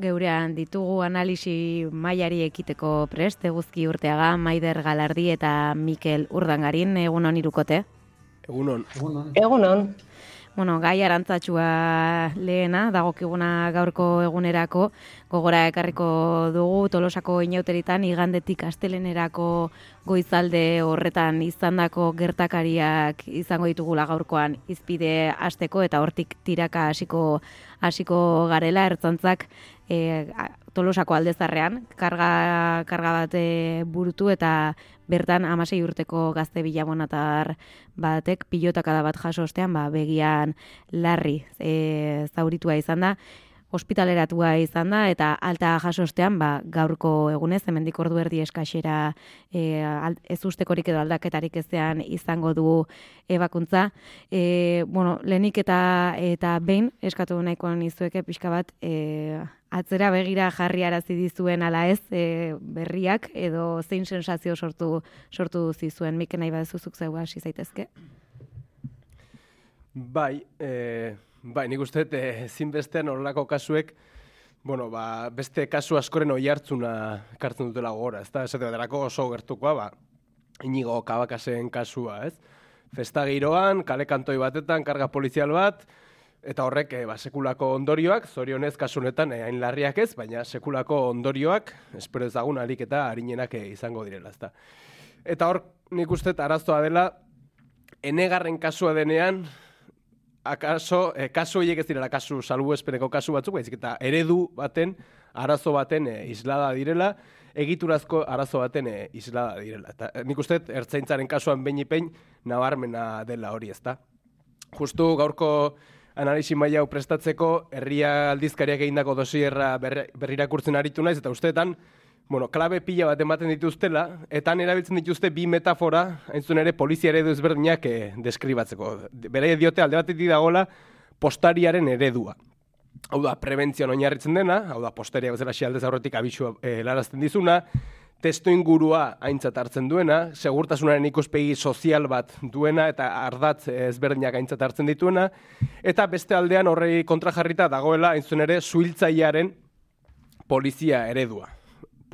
geurean ditugu analisi mailari ekiteko prest, eguzki urteaga, Maider Galardi eta Mikel Urdangarin, egunon irukote? Egunon. Egunon. Egunon. Bueno, gai arantzatxua lehena, dagokiguna gaurko egunerako, gogora ekarriko dugu Tolosako inauteritan igandetik astelenerako goizalde horretan izandako gertakariak izango ditugula gaurkoan izpide hasteko eta hortik tiraka hasiko hasiko garela ertzantzak e, Tolosako aldezarrean. Karga karga bat burutu eta bertan amasei urteko gazte bilabonatar batek pilotakada bat jaso ostean ba, begian larri e, zauritua izan da ospitaleratua izan da eta alta jasostean ba, gaurko egunez hemendik ordu erdi eskaxera e, ez ustekorik edo aldaketarik ezean izango du ebakuntza. E, bueno, lehenik eta eta behin eskatu nahikoan izueke pixka bat e, atzera begira jarri arazi dizuen ala ez e, berriak edo zein sensazio sortu sortu zizuen Mikel nahi badezuzuk zeu hasi zaitezke. Bai, eh Bai, nik uste, e, zinbestean horrelako kasuek, bueno, ba, beste kasu askoren oi hartzuna kartzen dutela gora, ez da, ez da, oso gertukoa, ba, inigo kabakasen kasua, ez? Festa giroan, kale kantoi batetan, karga polizial bat, eta horrek, e, ba, sekulako ondorioak, zorionez kasunetan, e, hain larriak ez, baina sekulako ondorioak, espero ezagun alik eta harinenak e, izango direla, ez da. Eta hor, nik uste, arazoa dela, enegarren kasua denean, akaso, eh, kasu horiek ez direla kasu salbu espeneko kasu batzuk, baizik eta eredu baten, arazo baten eh, islada direla, egiturazko arazo baten eh, islada direla. Eta nik uste, ertzaintzaren kasuan behin nabarmena dela hori ez da. Justu gaurko analisi maila hau prestatzeko, herria aldizkariak egindako dosierra berrirakurtzen aritu naiz, eta usteetan, bueno, klabe pila bat ematen dituztela, eta erabiltzen dituzte bi metafora, hain ere, polizia eredu ezberdinak eh, deskribatzeko. Bere diote alde batetik dagoela postariaren eredua. Hau da, prebentzioan oinarritzen dena, hau da, posteria bezala aldez aurretik abisua eh, larazten dizuna, testo ingurua aintzat hartzen duena, segurtasunaren ikuspegi sozial bat duena eta ardatz ezberdinak aintzat hartzen dituena, eta beste aldean horrei kontrajarrita dagoela, hain ere, suhiltzailearen polizia eredua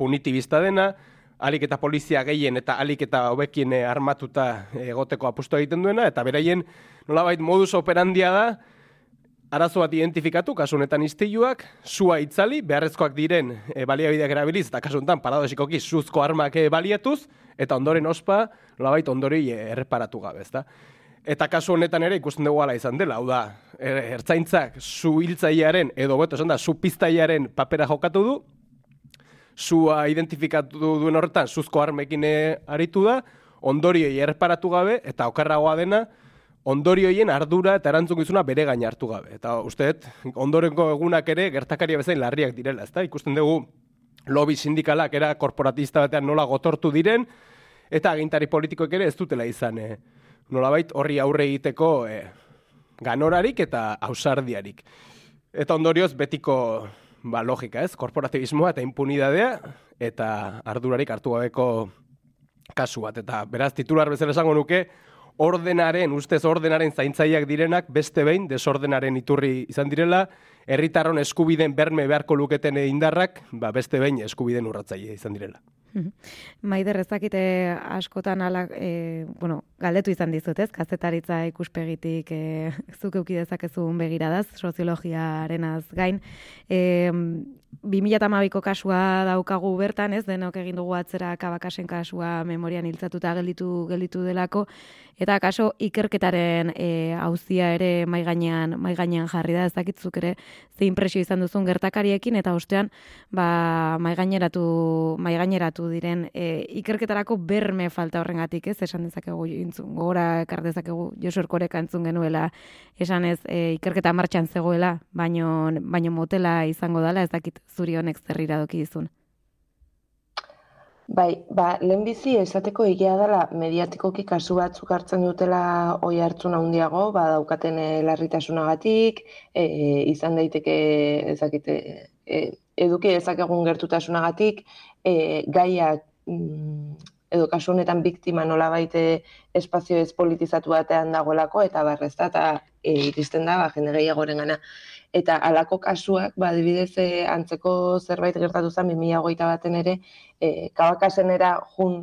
punitibista dena, alik eta polizia gehien eta alik eta hobekien eh, armatuta egoteko apustu egiten duena, eta beraien nolabait modus operandia da, arazo bat identifikatu, kasunetan iztiluak, sua itzali, beharrezkoak diren e, baliabideak erabiliz, eta kasunetan paradosikoki suzko armak e, baliatuz, eta ondoren ospa, nolabait ondori erreparatu gabe, ezta? Eta kasu honetan ere ikusten dugu ala izan dela, hau da, er, ertzaintzak zu hiltzailearen, edo beto esan da, zu piztailearen papera jokatu du, zua identifikatu duen horretan, zuzko armekin eh, aritu da, ondorioi erreparatu gabe, eta okarragoa dena, ondorioien ardura eta erantzun bere gain hartu gabe. Eta usteet, ondorenko egunak ere gertakaria bezain larriak direla, ezta? Ikusten dugu lobby sindikalak era korporatista batean nola gotortu diren, eta agintari politikoek ere ez dutela izan, e, nolabait horri aurre egiteko e, ganorarik eta ausardiarik. Eta ondorioz betiko ba, logika ez, korporatibismoa eta impunidadea, eta ardurarik hartu gabeko kasu bat. Eta beraz, titular bezala esango nuke, ordenaren, ustez ordenaren zaintzaileak direnak, beste behin, desordenaren iturri izan direla, herritarron eskubiden berme beharko luketen indarrak, ba, beste behin eskubiden urratzaile izan direla. Maider ezakite askotan ala, e, bueno, galdetu izan dizut, ez? Kazetaritza ikuspegitik e, zuk euki dezakezun begiradaz, soziologiarenaz gain. E, 2008ko kasua daukagu bertan, ez? Denok egin dugu atzera kabakasen kasua memorian hiltzatuta gelditu gelditu delako eta kaso ikerketaren e, auzia ere mai gainean mai gainean jarri da, ez dakitzuk ere ze impresio izan duzun gertakariekin eta ostean ba mai gaineratu mai gaineratu diren e, ikerketarako berme falta horrengatik, ez? Esan dezakegu intzun, gora ekar dezakegu Josor Koreka entzun genuela esan ez e, ikerketa martxan zegoela, baino baino motela izango dela, ez dakit zuri honek zerrira doki dizun. Bai, ba, lehenbizi esateko egia dela mediatikoki kasu batzuk hartzen dutela oi hartzun handiago, ba, daukaten e, larritasunagatik, e, izan daiteke ezakite, e, eduki ezakegun gertutasunagatik, e, gaiak mm, edo kasu honetan biktima nola baite espazio ez politizatu batean dagoelako, eta barrezta, eta e, iristen da, ba, jende gehiagoren gana. Eta alako kasuak, ba, adibidez, e, antzeko zerbait gertatu zen, 2008 baten ere, e, kabakasenera jun,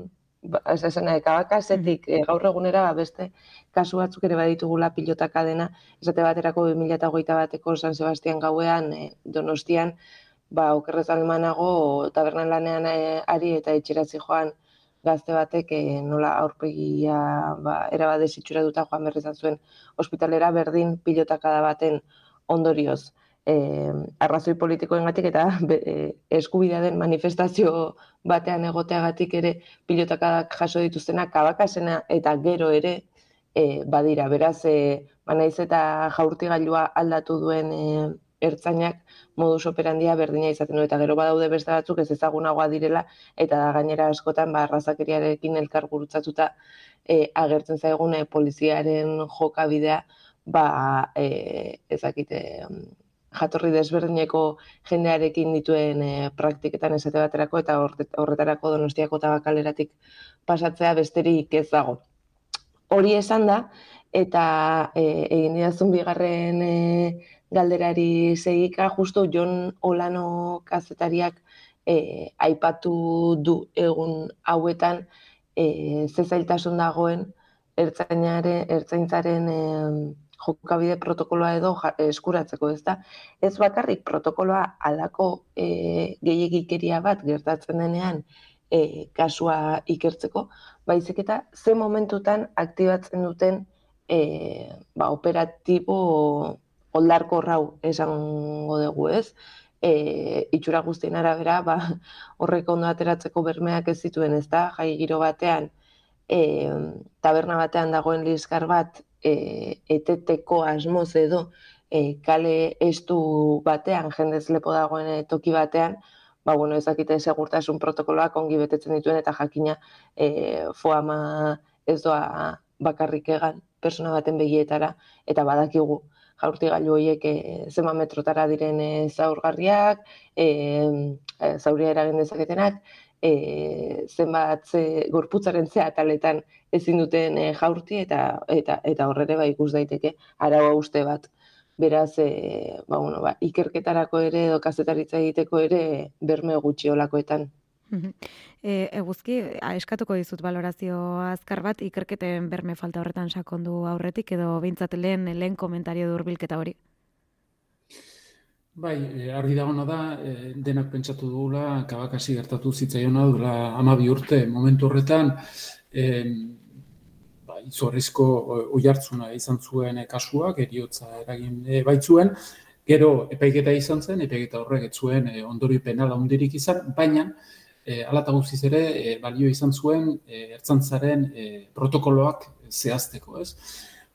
ba, ez esena, e, kabakasetik e, gaur egunera, ba, beste kasu batzuk ere baditugula pilotaka dena, esate baterako 2008 bateko San Sebastian gauean, e, donostian, ba, okerrez almanago, tabernan lanean ari eta etxeratzi joan, gazte batek e, nola aurpegia ba, era bat joan berrizan zuen ospitalera berdin pilotakada baten ondorioz e, arrazoi politikoengatik eta e, eskubidea den manifestazio batean egoteagatik ere pilotakadak jaso dituztenak kabakasena eta gero ere e, badira. Beraz, e, banaiz eta jaurtigailua aldatu duen e, ertzainak modus operandia berdina izaten du eta gero badaude beste batzuk ez ezagunagoa direla eta da gainera askotan ba arrazakeriarekin elkar gurutzatuta e, agertzen zaigune poliziaren jokabidea ba, e, ezakite, jatorri desberdineko jendearekin dituen e, praktiketan esate baterako eta horretarako donostiako tabakaleratik pasatzea besterik ez dago. Hori esan da, eta e, egin didazun bigarren e, galderari segika, justo Jon Olano kazetariak e, aipatu du egun hauetan e, zezailtasun dagoen ertzainaren, ertzaintzaren e, jokabide protokoloa edo eskuratzeko, ez da? Ez bakarrik protokoloa alako e, gehiagikeria bat gertatzen denean e, kasua ikertzeko, baizik eta ze momentutan aktibatzen duten e, ba, operatibo oldarko rau esango dugu, ez? E, itxura guztien arabera, ba, horrek ondo ateratzeko bermeak ez zituen, ez da? Jai giro batean, e, taberna batean dagoen lizkar bat e, eteteko asmoz edo e, kale estu batean, jendez lepo dagoen e, toki batean, ba, bueno, ezakite segurtasun protokoloak ongi betetzen dituen eta jakina e, foama ez doa bakarrik egan persona baten begietara eta badakigu jaurti gailu horiek e, zema metrotara diren e, zaurgarriak, e, e, zauria eragin dezaketenak, e, zenbat ze, gorputzaren zea taletan ezin duten e, jaurti eta eta eta horrere ba ikus daiteke araua uste bat. Beraz, e, ba, bueno, ba, ikerketarako ere edo kazetaritza egiteko ere berme gutxi olakoetan. E, eguzki, eskatuko dizut balorazio azkar bat, ikerketen berme falta horretan sakondu aurretik, edo bintzat lehen, lehen komentario durbilketa hori? Bai, e, argi dagoena da, e, denak pentsatu dugula, kabakasi gertatu zitzaiona dula amabi urte momentu horretan, e, ba, izorrizko oihartzuna izan zuen kasuak, eriotza eragin e, baitzuen, gero epaiketa izan zen, epaiketa horrek ez zuen e, ondori penala ondirik izan, baina e, alata guztiz ere e, balio izan zuen e, ertzantzaren e, protokoloak zehazteko, ez?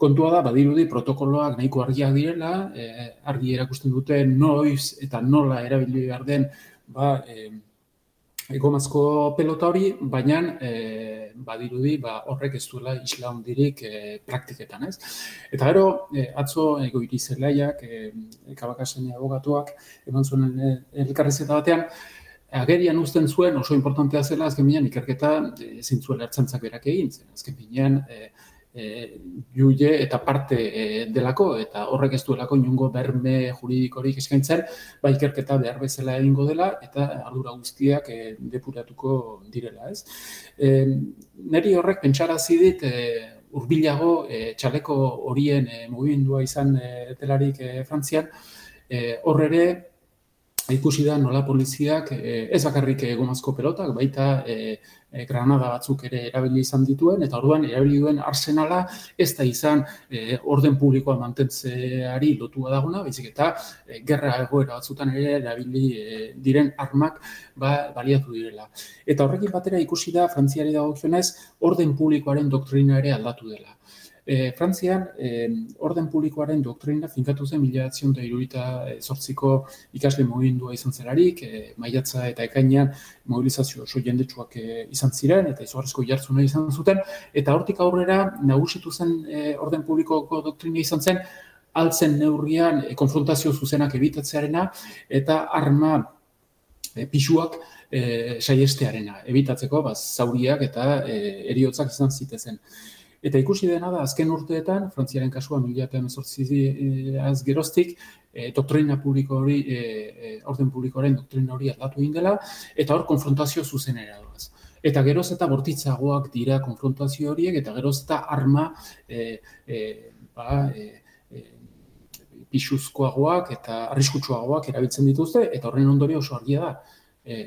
Kontua da, badirudi protokoloak nahiko argiak direla, e, argi erakusten dute noiz eta nola erabili behar den ba, e, egomazko pelota hori, baina e, badirudi ba, horrek ez duela isla hondirik e, praktiketan, ez? Eta gero, e, atzo ego irizelaiak, e, kabakasen abogatuak, eman zuen elkarrezeta batean, agerian uzten zuen oso importantea zela azken binean ikerketa e, zintzuela ertzantzak berak egin zen. Azken binean, e, e, juile eta parte e, delako, eta horrek ez duelako inungo berme juridikorik eskaintzen, ba ikerketa behar bezala egingo dela, eta ardura guztiak e, depuratuko direla, ez. E, neri horrek pentsara zidit, e, urbilago e, txaleko horien e, mugimendua izan e, telarik e, Frantzian, e, horrere, ikusi da nola poliziak eh, ez bakarrik egomazko pelotak, baita e, granada batzuk ere erabili izan dituen, eta orduan erabili duen arsenala ez da izan orden publikoa mantentzeari lotua daguna, baizik eta gerra egoera batzutan ere erabili diren armak ba, baliatu direla. Eta horrekin batera ikusi da, frantziari dagokionez, orden publikoaren doktrina ere aldatu dela. E, Frantzian, e, orden publikoaren doktrina finkatu zen mila da irurita zortziko ikasle mogindua izan zelarik, e, maiatza eta ekainean mobilizazio oso jendetsuak e, izan ziren, eta izugarrizko jartzuna izan zuten, eta hortik aurrera nagusitu zen e, orden publikoko doktrina izan zen, altzen neurrian e, konfrontazio zuzenak ebitatzearena, eta arma e, pixuak e, saiestearena, ebitatzeko, baz, zauriak eta e, eriotzak izan zitezen. Eta ikusi dena da, azken urteetan, Frantziaren kasua mila eta az geroztik, e, doktrina publiko hori, e, orden publikoaren doktrina hori aldatu indela, eta hor konfrontazio zuzenera doaz. Eta geroz eta bortitzagoak dira konfrontazio horiek, eta geroz eta arma e, e, ba, e, pisuzkoagoak eta arriskutsuagoak erabiltzen dituzte, eta horren ondorio oso argia da. E,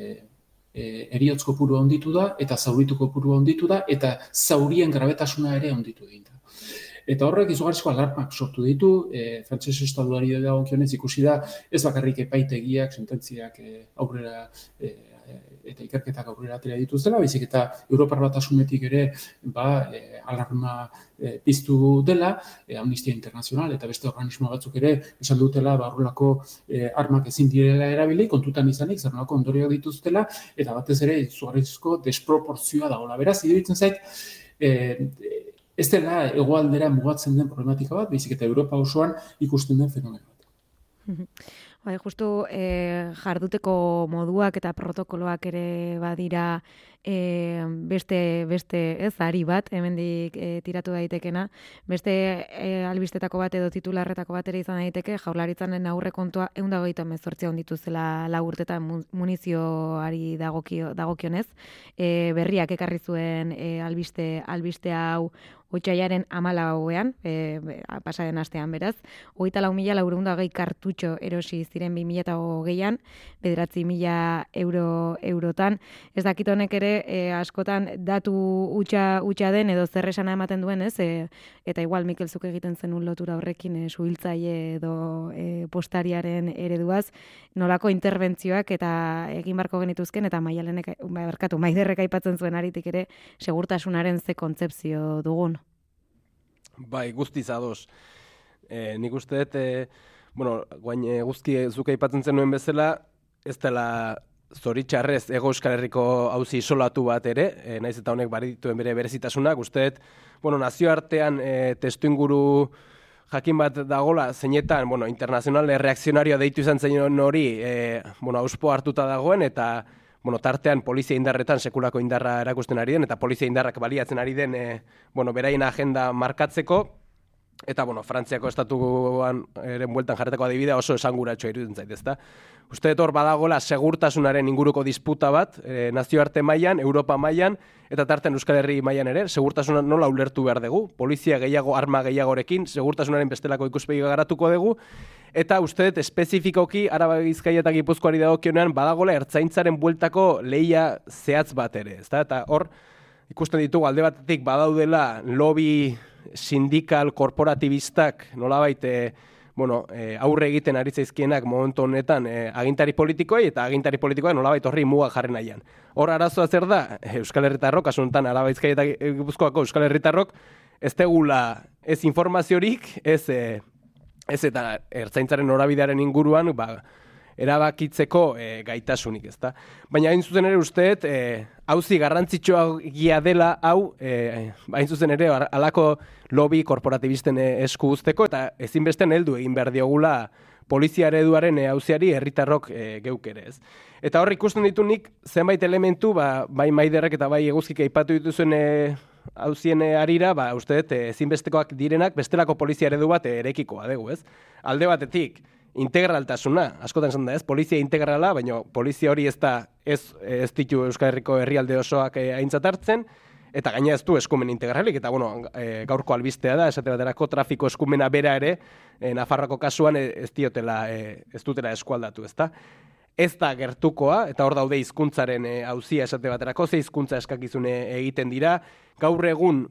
e, eriotz kopuru onditu da, eta zauritu kopuru onditu da, eta zaurien grabetasuna ere onditu dinta. Eta horrek izugarrizko alarmak sortu ditu, e, frantzese estaduari dago ikusi da, ez bakarrik epaitegiak, sententziak e, aurrera e, eta ikerketak aurrera atera dituztela, baizik eta Europar batasunetik ere ba, e, alarma e, piztu dela, e, Amnistia Internacional eta beste organismo batzuk ere esan dutela barrulako e, armak ezin direla erabili, kontutan izanik, zer nolako ondorioak dituztela, eta batez ere zugarrizko desproporzioa dagoela. Beraz, iduditzen zait, e, ez dela egoaldera mugatzen den problematika bat, baizik eta Europa osoan ikusten den fenomeno bat. Bai, justu e, jarduteko moduak eta protokoloak ere badira e, beste, beste ez, ari bat, hemendik e, tiratu daitekena, beste e, albistetako bat edo titularretako bat ere izan daiteke, jaurlaritzanen aurre kontua egun dago ditu emezortzia onditu zela lagurtetan munizioari dagokio, dagokionez, e, berriak ekarri zuen e, albiste, albiste hau Otsaiaren amala hauean, e, pasaren astean beraz, hogeita lau mila laurunda gehi kartutxo erosi ziren bi mila eta hogeian, bederatzi mila euro, eurotan. Ez dakit honek ere e, askotan datu utxa, utxa den edo zer esana ematen duen, ez? E, eta igual Mikel Zuk egiten zen un lotura horrekin e, suhiltzaile edo e, postariaren ereduaz, nolako interbentzioak eta egin barko genituzken eta maialenek, ba, barkatu, maiderrek aipatzen zuen aritik ere, segurtasunaren ze kontzepzio dugun. Bai, guztiz ados. E, nik uste e, bueno, guain e, guzti zuke aipatzen zenuen bezala, ez dela zoritxarrez ego euskal herriko hauzi isolatu bat ere, e, naiz eta honek barituen bere berezitasunak, uste dut, bueno, nazioartean e, testu inguru jakin bat dagola, zeinetan, bueno, internazionale reakzionarioa deitu izan zein hori, e, bueno, auspo hartuta dagoen, eta bueno, tartean polizia indarretan sekulako indarra erakusten ari den, eta polizia indarrak baliatzen ari den, e, bueno, beraien agenda markatzeko, eta, bueno, Frantziako estatuan eren bueltan jarretako adibidea oso esanguratxo irudin zait, ezta? Uste hor badagola segurtasunaren inguruko disputa bat, e, nazioarte mailan, Europa mailan, eta tartean Euskal Herri mailan ere, segurtasuna nola ulertu behar dugu, polizia gehiago, arma gehiagorekin, segurtasunaren bestelako ikuspegi garatuko dugu, Eta uste dut, espezifikoki, araba bizkaia eta gipuzkoari dagokionean, badagola ertzaintzaren bueltako leia zehatz bat ere. Ezta? Eta hor, ikusten ditugu alde batetik badaudela lobby sindikal korporatibistak nolabait e, bueno, e, aurre egiten ari zaizkienak momentu honetan e, agintari politikoi eta agintari politikoa nolabait horri muga jarri nahian. Hor arazoa zer da, Euskal Herritarrok, asuntan araba bizkaia eta gipuzkoako Euskal Herritarrok, ez tegula ez informaziorik, ez... E, ez eta ertzaintzaren norabidearen inguruan ba, erabakitzeko e, gaitasunik, ezta. Baina hain zuzen ere usteet, e, hauzi garrantzitsua gia dela hau, e, hain zuzen ere alako lobby korporatibisten esku guzteko, eta ezinbesten heldu egin behar diogula polizia ereduaren hauziari herritarrok e, geuk ere, ez. Eta hor ikusten ditu nik zenbait elementu, ba, bai maiderrek eta bai eguzkik aipatu dituzuen e, hauzien arira, ba, uste dut, eh, ezinbestekoak direnak, bestelako polizia eredu bat erekikoa dugu, ez? Alde batetik, integraltasuna, askotan esan da, ez? Polizia integrala, baina polizia hori ez da, ez, ez ditu Euskal Herriko herrialde osoak eh, aintzat hartzen, eta gaina ez du eskumen integralik, eta bueno, e, gaurko albistea da, esate baterako trafiko eskumena bera ere, e, Nafarroko kasuan ez diotela, e, ez dutela eskualdatu, ezta? ez da gertukoa, eta hor daude hizkuntzaren hauzia esate baterako, ze hizkuntza eskakizune egiten dira, gaur egun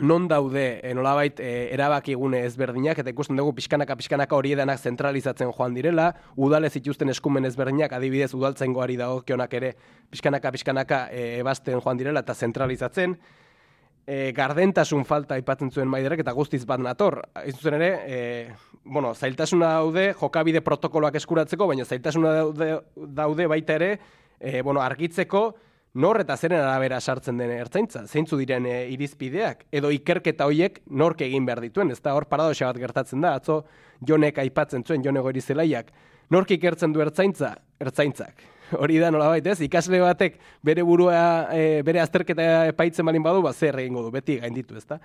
non daude e, nolabait e, erabakigune ezberdinak eta ikusten dugu pixkanaka pixkanaka hori edanak zentralizatzen joan direla, udalez ituzten eskumen ezberdinak adibidez udaltzaingoari dagokionak ere pixkanaka pixkanaka e, ebasten joan direla eta zentralizatzen, e, gardentasun falta aipatzen zuen maiderek eta guztiz bat nator. Zuzen ere, e, bueno, zailtasuna daude jokabide protokoloak eskuratzeko, baina zailtasuna daude, daude baita ere, e, bueno, argitzeko, nor eta zeren arabera sartzen den ertzaintza, zeintzu diren e, irizpideak, edo ikerketa hoiek nork egin behar dituen, ez da hor paradoxa bat gertatzen da, atzo jonek aipatzen zuen jone goiri zelaiak, nork ikertzen du ertzaintza, ertzaintzak. hori da nola baita ez, ikasle batek bere burua, e, bere azterketa epaitzen balin badu, ba, zer egingo du, beti gainditu ez da.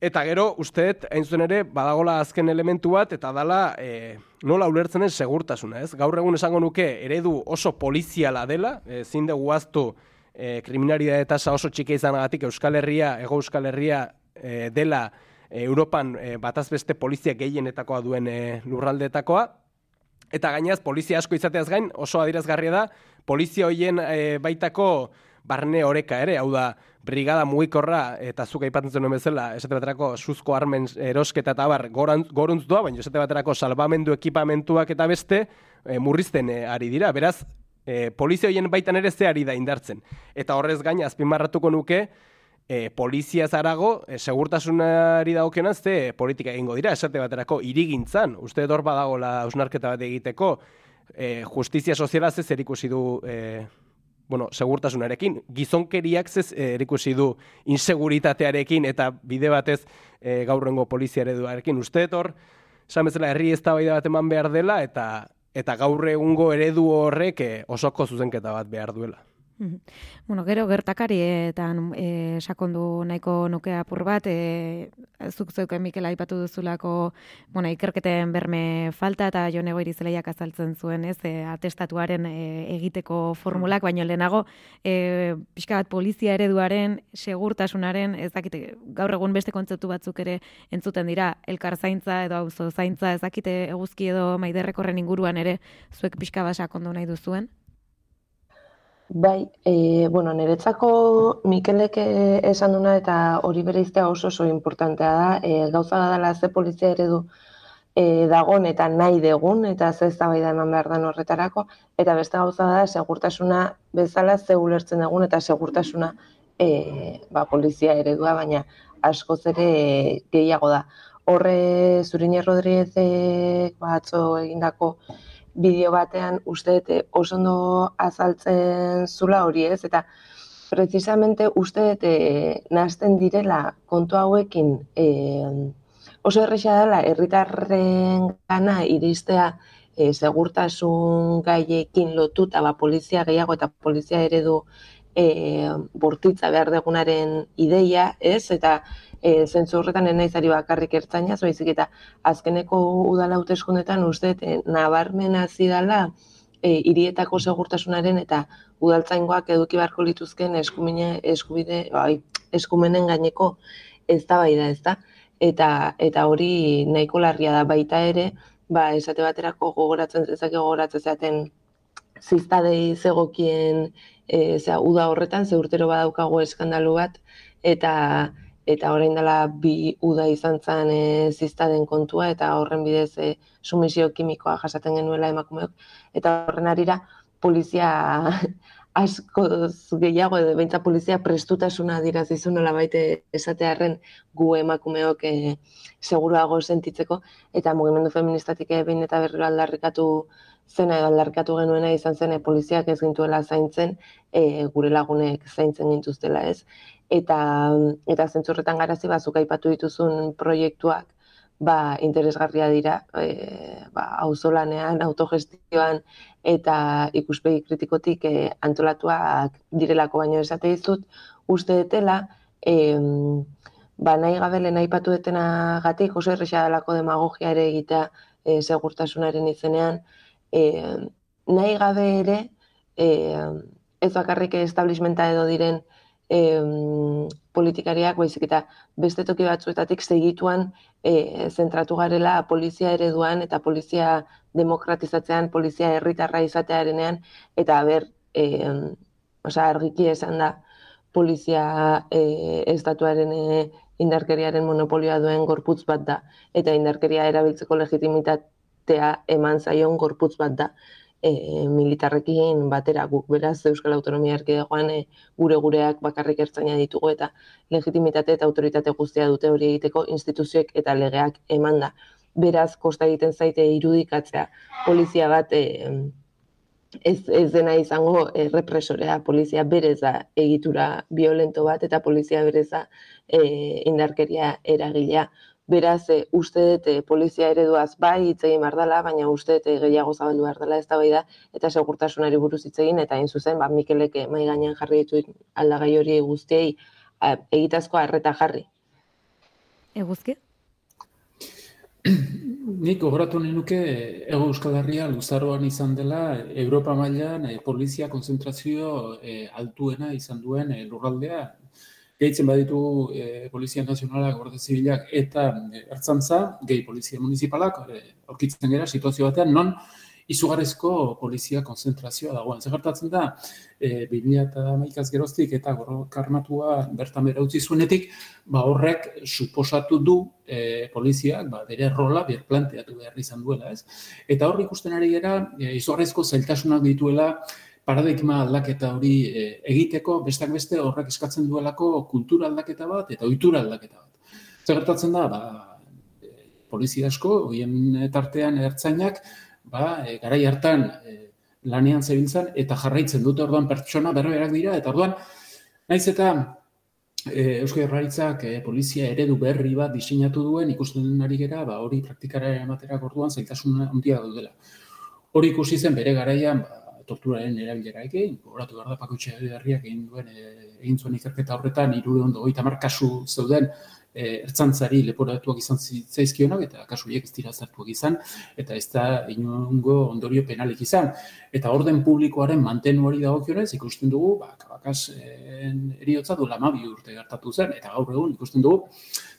Eta gero, usteet, hain zuen ere, badagola azken elementu bat, eta dala e, nola ulertzen ez segurtasuna, ez? Gaur egun esango nuke, eredu oso poliziala dela, e, zinde guaztu e, kriminaridade tasa oso txike izanagatik Euskal Herria, Ego Euskal Herria e, dela e, Europan e, batazbeste polizia gehienetakoa duen e, lurraldetakoa, eta gainaz, polizia asko izateaz gain, oso adirazgarria da, polizia hoien e, baitako barne oreka ere, hau da, brigada mugikorra eta zuk aipatzen zenuen bezala, esate baterako suzko armen erosketa eta bar goruntz doa, baina esate baterako salbamendu ekipamentuak eta beste e, murrizten e, ari dira. Beraz, e, polizia hoien baitan ere ze ari da indartzen. Eta horrez gaina azpimarratuko nuke, e, polizia zarago, e, segurtasunari dagokenan, ze politika egingo dira, esate baterako irigintzan, uste dor badagola ausnarketa bat egiteko, e, justizia soziala ze zer ikusi du e, bueno, segurtasunarekin, gizonkeriak zez e, erikusi du inseguritatearekin eta bide batez e, gaurrengo polizia ereduarekin. Uste hor, esan bezala herri ez bat eman behar dela eta eta gaur egungo eredu horrek e, osoko zuzenketa bat behar duela. Bueno, gero gertakarietan e, sakondu nahiko nuke apur bat, e, zuk zeuken Mikel aipatu duzulako, bueno, ikerketen berme falta eta jo nego irizeleiak azaltzen zuen, ez, e, atestatuaren e, egiteko formulak, baino lehenago, e, pixka bat polizia ereduaren, segurtasunaren, ez dakite, gaur egun beste kontzeptu batzuk ere entzuten dira, elkar zaintza edo auzo zaintza, ez dakite eguzki edo maiderrekorren inguruan ere, zuek pixka bat sakondu nahi duzuen? Bai, e, bueno, niretzako Mikelek eh, esan duna eta hori bere oso oso importantea da. E, gauza da dela ze polizia eredu e, dagon eta nahi degun eta ze ez da eman behar den horretarako. Eta beste gauza da segurtasuna bezala ze ulertzen dugun eta segurtasuna e, ba, polizia eredua, baina askoz ere gehiago da. Horre Zurine Rodríguezek batzo egindako bideo batean uste dute oso ondo azaltzen zula hori ez, eta precisamente uste dute nazten direla kontu hauekin e, oso erresa dela herritarren gana iristea e, segurtasun gaiekin lotuta ba, polizia gehiago eta polizia eredu e, bortitza behar degunaren ideia, ez? Eta e, zentzu horretan enaizari bakarrik ertzaina, zoizik eta azkeneko udala hauteskundetan uste e, nabarmen hasi e, irietako segurtasunaren eta udaltzaingoak eduki beharko lituzken eskumine, eskubide, bai, eskumenen gaineko ez da bai da, ez da? Eta, eta hori nahiko larria da baita ere, ba, esate baterako gogoratzen zezake gogoratzen zaten ziztadei zegokien e, zera, uda horretan, ze urtero badaukago eskandalu bat, eta eta orain dela bi uda izan zen e, ziztaden kontua eta horren bidez e, sumisio kimikoa jasaten genuela emakumeok. Eta horren arira polizia asko gehiago edo beintza polizia prestutasuna dira zizu nola baite esatearen gu emakumeok e, seguruago sentitzeko. Eta mugimendu feministatik behin eta berriro aldarrikatu zena edo aldarrikatu genuena izan zen e, poliziak ez gintuela zaintzen e, gure lagunek zaintzen gintuztela ez? Eta eta zentzurretan garazi bazuk aipatu dituzun proiektuak ba, interesgarria dira e, ba, auzolanean, autogestioan eta ikuspegi kritikotik e, antolatuak direlako baino esate dizut uste detela e, ba, nahi gabele nahi patu detena gatik oso erresa demagogia ere egitea e, segurtasunaren izenean e, nahi gabe ere e, ez bakarrik establishmenta edo diren e, politikariak, baizik eta beste toki batzuetatik segituan e, zentratu garela polizia ereduan eta polizia demokratizatzean, polizia herritarra izatearenean, eta ber, e, oza, argiki esan da, polizia e, estatuaren e, indarkeriaren monopolioa duen gorputz bat da, eta indarkeria erabiltzeko legitimitatea eman zaion gorputz bat da e, militarrekin batera. Guk beraz Euskal Autonomia Erkidegoan e, gure gureak bakarrik ertzaina ditugu eta legitimitate eta autoritate guztia dute hori egiteko instituzioek eta legeak emanda. Beraz, kosta egiten zaite irudikatzea. Polizia bat e, ez, ez dena izango e, represorea, polizia bereza egitura violento bat eta polizia bereza e, indarkeria eragilea Beraz, e, uste dute polizia ereduaz bai hitz egin behar dela, baina uste dute gehiago zabaldu behar dela ez da bai da, eta segurtasunari buruz hitz egin, eta hain zuzen, ba, Mikelek mai gainean jarri ditu aldagai hori guztiei egitazko harreta jarri. Eguzki? Nik gogoratu nahi nuke Ego Euskal Herria luzaroan izan dela Europa mailan e, polizia konzentrazio e, altuena izan duen e, lurraldea gehitzen baditu e, Polizia Nazionalak, Guardia Zibilak eta e, Ertzantza, gehi Polizia Municipalak, e, aurkitzen gara situazio batean, non izugarrezko polizia konzentrazioa dagoen. Zer da, e, 2000 eta maikaz geroztik eta karmatua bertan bera utzi zuenetik, ba horrek suposatu du e, poliziak ba, bere rola ber planteatu behar izan duela. Ez? Eta hor ikusten ari gara, e, izugarrezko zailtasunak dituela, paradigma aldaketa hori e, egiteko, bestak beste horrek eskatzen duelako kultura aldaketa bat eta ohitura aldaketa bat. Zer gertatzen da, ba, e, polizia asko, hoien tartean ertzainak, ba, e, garai hartan e, lanean zebiltzan eta jarraitzen dute orduan pertsona berberak dira, eta orduan, naiz eta e, Eusko Jarraritzak e, polizia eredu berri bat diseinatu duen, ikusten ari gera, ba, hori praktikara ematerak orduan zailtasun handia daudela. Hori ikusi zen bere garaian, ba, torturaren erabilera egin, gogoratu behar da pakutxe herriak egin duen, e, egin zuen ikerketa horretan, irure ondo goita kasu zeuden, e, ertzantzari leporatuak izan zaizkionak, eta kasu horiek ez dira zartuak izan, eta ez da inongo ondorio penalik izan. Eta orden publikoaren mantenu hori dagokionez, ikusten dugu, ba, kabakas eriotza du lamabi urte gertatu zen, eta gaur egun ikusten dugu,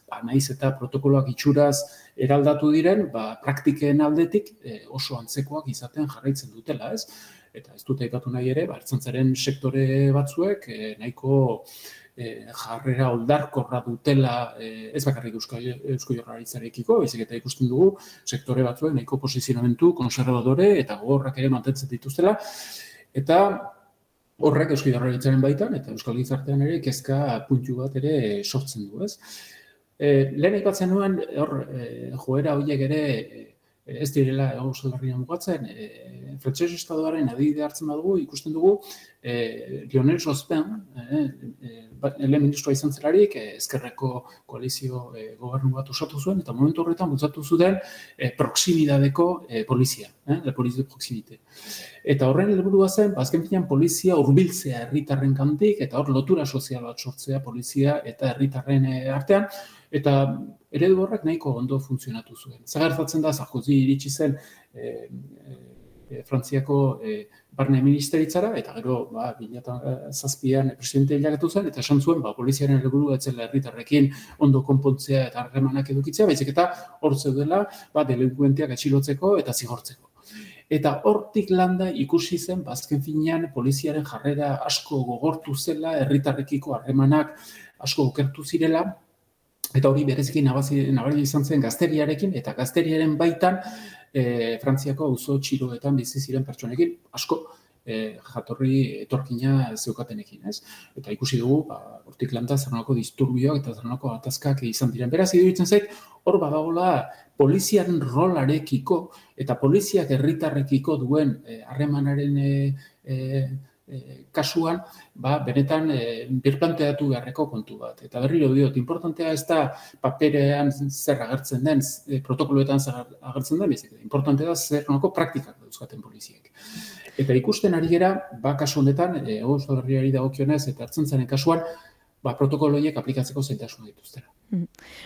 ba, naiz eta protokoloak itxuraz eraldatu diren, ba, praktiken aldetik e, oso antzekoak izaten jarraitzen dutela, ez? Eta ez dute aipatu nahi ere, bartzantzaren sektore batzuek e, nahiko e, jarrera oldarkorra dutela e, ez bakarrik eusko, eusko jorraritzarekiko, baizik eta ikusten dugu sektore batzuek nahiko posizionamentu konservadore eta gogorrak ere mantentzen dituztela, eta horrek eusko jorraritzaren baitan eta euskal gizartean ere kezka puntu bat ere sortzen du, ez? E, lehen aipatzen nuen, hor, e, joera horiek ere ez direla Euskal Herria mugatzen, e, frantses estadoaren adibide hartzen badugu, ikusten dugu Lionel Jospin, e, e, ele ministroa izan zelarik, e, ezkerreko koalizio e, gobernu bat osatu zuen, eta momentu horretan bultzatu zuten e, proximidadeko e, polizia, e, la polizia proximite. Eta horren helburua zen, bazken ba, finean polizia urbiltzea herritarren kantik, eta hor lotura sozial bat sortzea polizia eta herritarren e, artean, eta eredu horrek nahiko ondo funtzionatu zuen. Zagartatzen da, Sarkozy iritsi zen e, e, Frantziako e, barne ministeritzara, eta gero, ba, zazpian presidente hilagatu zen, eta esan zuen, ba, poliziaren helburu etzela herritarrekin ondo konpontzea eta harremanak edukitzea, baizik eta hor zeudela, ba, delinkuenteak atxilotzeko eta zigortzeko. Eta hortik landa ikusi zen, bazken ba, finean, poliziaren jarrera asko gogortu zela, herritarrekiko harremanak asko okertu zirela, Eta hori bereziki nabari izan zen gazteriarekin, eta gazteriaren baitan e, Frantziako auzo txiroetan bizi ziren pertsonekin, asko e, jatorri etorkina zeukatenekin, ez? Eta ikusi dugu, ba, hortik lanta zernako disturbioak eta zernako atazkak izan diren. Beraz, iduditzen zait, hor badagola poliziaren rolarekiko eta poliziak herritarrekiko duen e, harremanaren e, e, e, kasuan, ba, benetan e, birplanteatu beharreko kontu bat. Eta berriro diot, importantea ez da paperean zer agertzen den, e, protokoloetan zer agertzen den, bezik, importantea da zer nolako praktikak dauzkaten poliziek. Eta ikusten ari gera, ba, kasu honetan, e, herriari dagokionez eta hartzen zaren kasuan, ba, protokoloiek aplikatzeko zaitasun dituztera. Mm.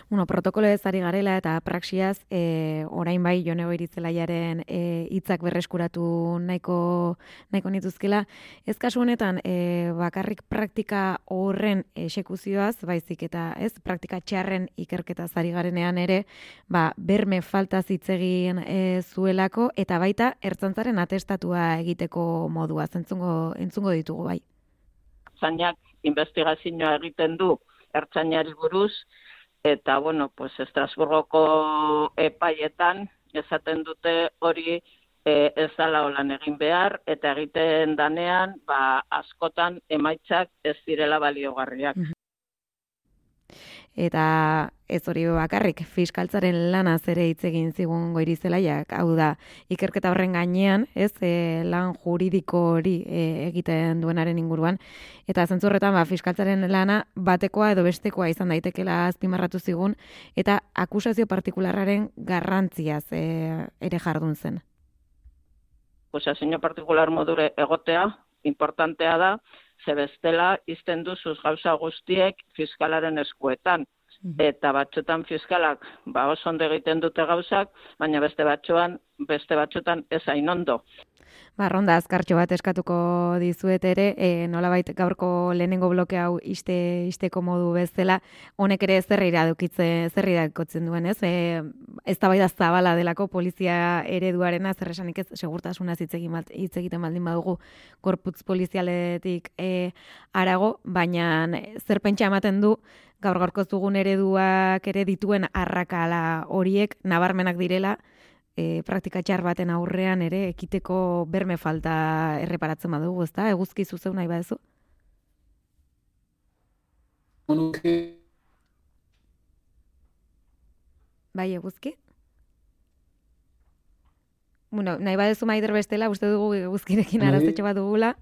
Bueno, protokolo ez ari garela eta praxiaz, e, orain bai jonego irizelaiaren e, hitzak berreskuratu nahiko, nahiko nituzkela. Ez kasu honetan, e, bakarrik praktika horren esekuzioaz, baizik eta ez, praktika txarren ikerketa zari garenean ere, ba, berme falta zitzegin e, zuelako, eta baita, ertzantzaren atestatua egiteko modua, entzungo, entzungo ditugu bai. Zainak investigazioa egiten du, ertzainari buruz, eta bueno, pues Estrasburgoko epaietan esaten dute hori e, ez dala holan egin behar eta egiten danean ba askotan emaitzak ez direla baliogarriak. Eta ez hori bakarrik fiskaltzaren lana zere hitz egin zigun goirizelaiak, hau da, ikerketa horren gainean, ez, e, lan juridiko hori e, egiten duenaren inguruan, eta zentzurretan, ba, fiskaltzaren lana batekoa edo bestekoa izan daitekela azpimarratu zigun, eta akusazio partikularraren garrantziaz e, ere jardun zen. Akusazio partikular modure egotea, importantea da, ze bestela izten duzuz gauza guztiek fiskalaren eskuetan. Mhm. Eta batxotan fiskalak ba, oso ondo egiten dute gauzak, baina beste batxoan, beste batxotan ez hain ondo. Ba, ronda azkartxo bat eskatuko dizuet ere, e, nolabait gaurko lehenengo bloke hau iste, isteko modu bezala, honek ere zerri iradukitze, zerri iradukotzen duen, ez? E, ez da zabala delako polizia ereduarena, zer esanik ez, segurtasuna hitz egiten baldin badugu korputz polizialetik e, arago, baina zer pentsa ematen du, gaur gaurko zugun ereduak ere dituen arrakala horiek nabarmenak direla, e, praktika txar baten aurrean ere ekiteko berme falta erreparatzen badugu, ezta? Eguzki zuzeu nahi baduzu? Bai, eguzki? Bueno, nahi baduzu maider bestela, uste dugu eguzkirekin bai. araztetxo bat dugula.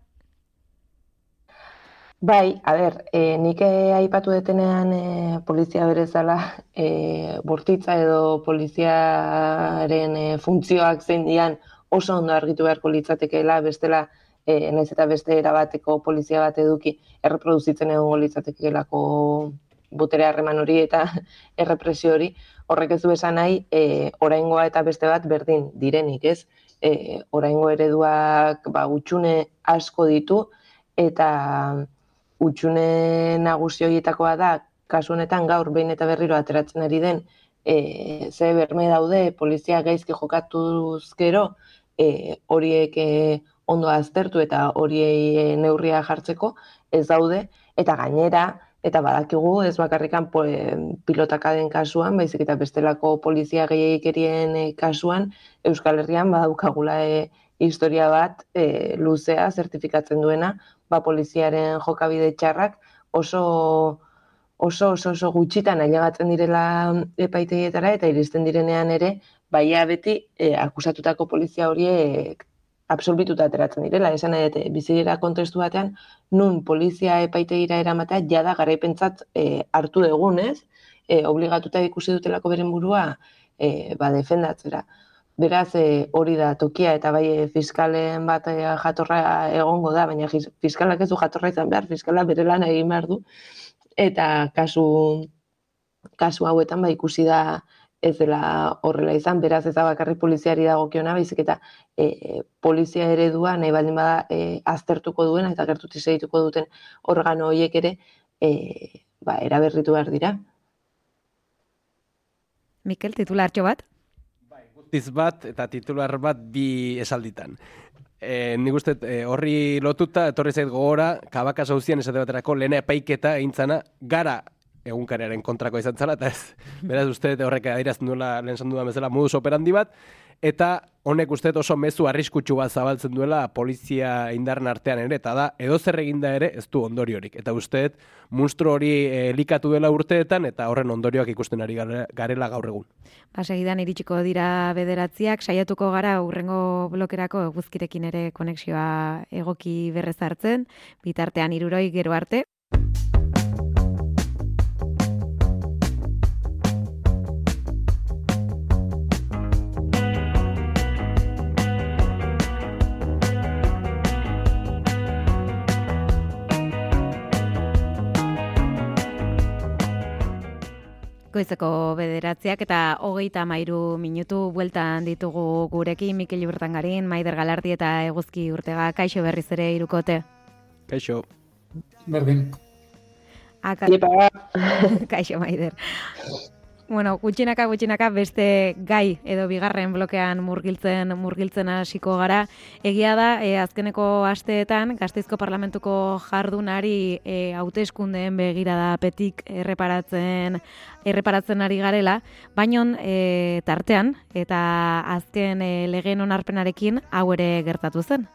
Bai, a ber, e, nik eh, aipatu detenean e, polizia berezala e, bortitza edo poliziaren e, funtzioak zein dian oso ondo argitu beharko litzatekeela, bestela e, naiz eta beste erabateko polizia bat eduki erreproduzitzen egon litzatekeelako botere harreman hori eta errepresio hori, horrek ez du esan nahi, e, oraingoa eta beste bat berdin direnik, ez? E, oraingo ereduak ba, utxune asko ditu, eta utxune nagusi horietakoa da, kasu honetan gaur behin eta berriro ateratzen ari den, e, ze berme daude, polizia gaizki jokatuz gero, e, horiek e, ondo aztertu eta horiei e, neurria jartzeko, ez daude, eta gainera, eta badakigu, ez bakarrikan po, e, pilotakaden kasuan, baizik eta bestelako polizia gehiegikerien e, kasuan, Euskal Herrian badaukagula e, historia bat e, luzea zertifikatzen duena, ba, poliziaren jokabide txarrak oso oso oso oso gutxitan ailegatzen direla epaitegietara eta iristen direnean ere baia beti e, akusatutako polizia horiek absolbituta ateratzen direla. Esan dute, bizirera kontestu batean, nun polizia epaitegira eramatea jada garaipentzat e, hartu degunez, e, obligatuta ikusi dutelako beren burua e, ba, defendatzera. Beraz, e, hori da tokia eta bai e, fiskalen bat e, jatorra egongo da, baina fiskalak ez du jatorra izan behar, fiskala bere lan egin behar du. Eta kasu, kasu hauetan ba ikusi da ez dela horrela izan, beraz ez da bakarri poliziari dagokiona, baizik eta e, polizia eredua nahi baldin bada e, aztertuko duen eta gertuti segituko duten organo horiek ere e, ba, eraberritu behar dira. Mikel, titulartxo bat? Guztiz bat eta titular bat bi esalditan. E, nik uste e, horri lotuta, etorri zait gogora, kabaka zauzian esate baterako lehena epaiketa egintzana, gara egunkarearen kontrako izan zala, eta ez, beraz uste horrek adirazten duela lehen sandu bezala modus operandi bat, eta honek uste oso mezu arriskutsu bat zabaltzen duela polizia indarren artean ere, eta da, edo zer eginda ere, ez du ondoriorik. Eta uste, munstro hori elikatu dela urteetan, eta horren ondorioak ikusten ari garela gaur egun. Ba, segidan iritsiko dira bederatziak, saiatuko gara urrengo blokerako guzkirekin ere konexioa egoki berrez hartzen, bitartean iruroi gero arte. Goizeko bederatziak eta hogeita mairu minutu bueltan ditugu gurekin Mikel Ibertangarin, Maider Galardi eta Eguzki Urtega. Kaixo berriz ere irukote? Kaixo. Berdin. Aka... Kaixo, Maider. Bueno, gutxinaka gutxinaka beste gai edo bigarren blokean murgiltzen murgiltzen hasiko gara. Egia da, e, azkeneko asteetan Gasteizko Parlamentuko jardunari e, hauteskundeen begirada petik erreparatzen erreparatzen ari garela, baino e, tartean eta azken e, legen onarpenarekin hau ere gertatu zen.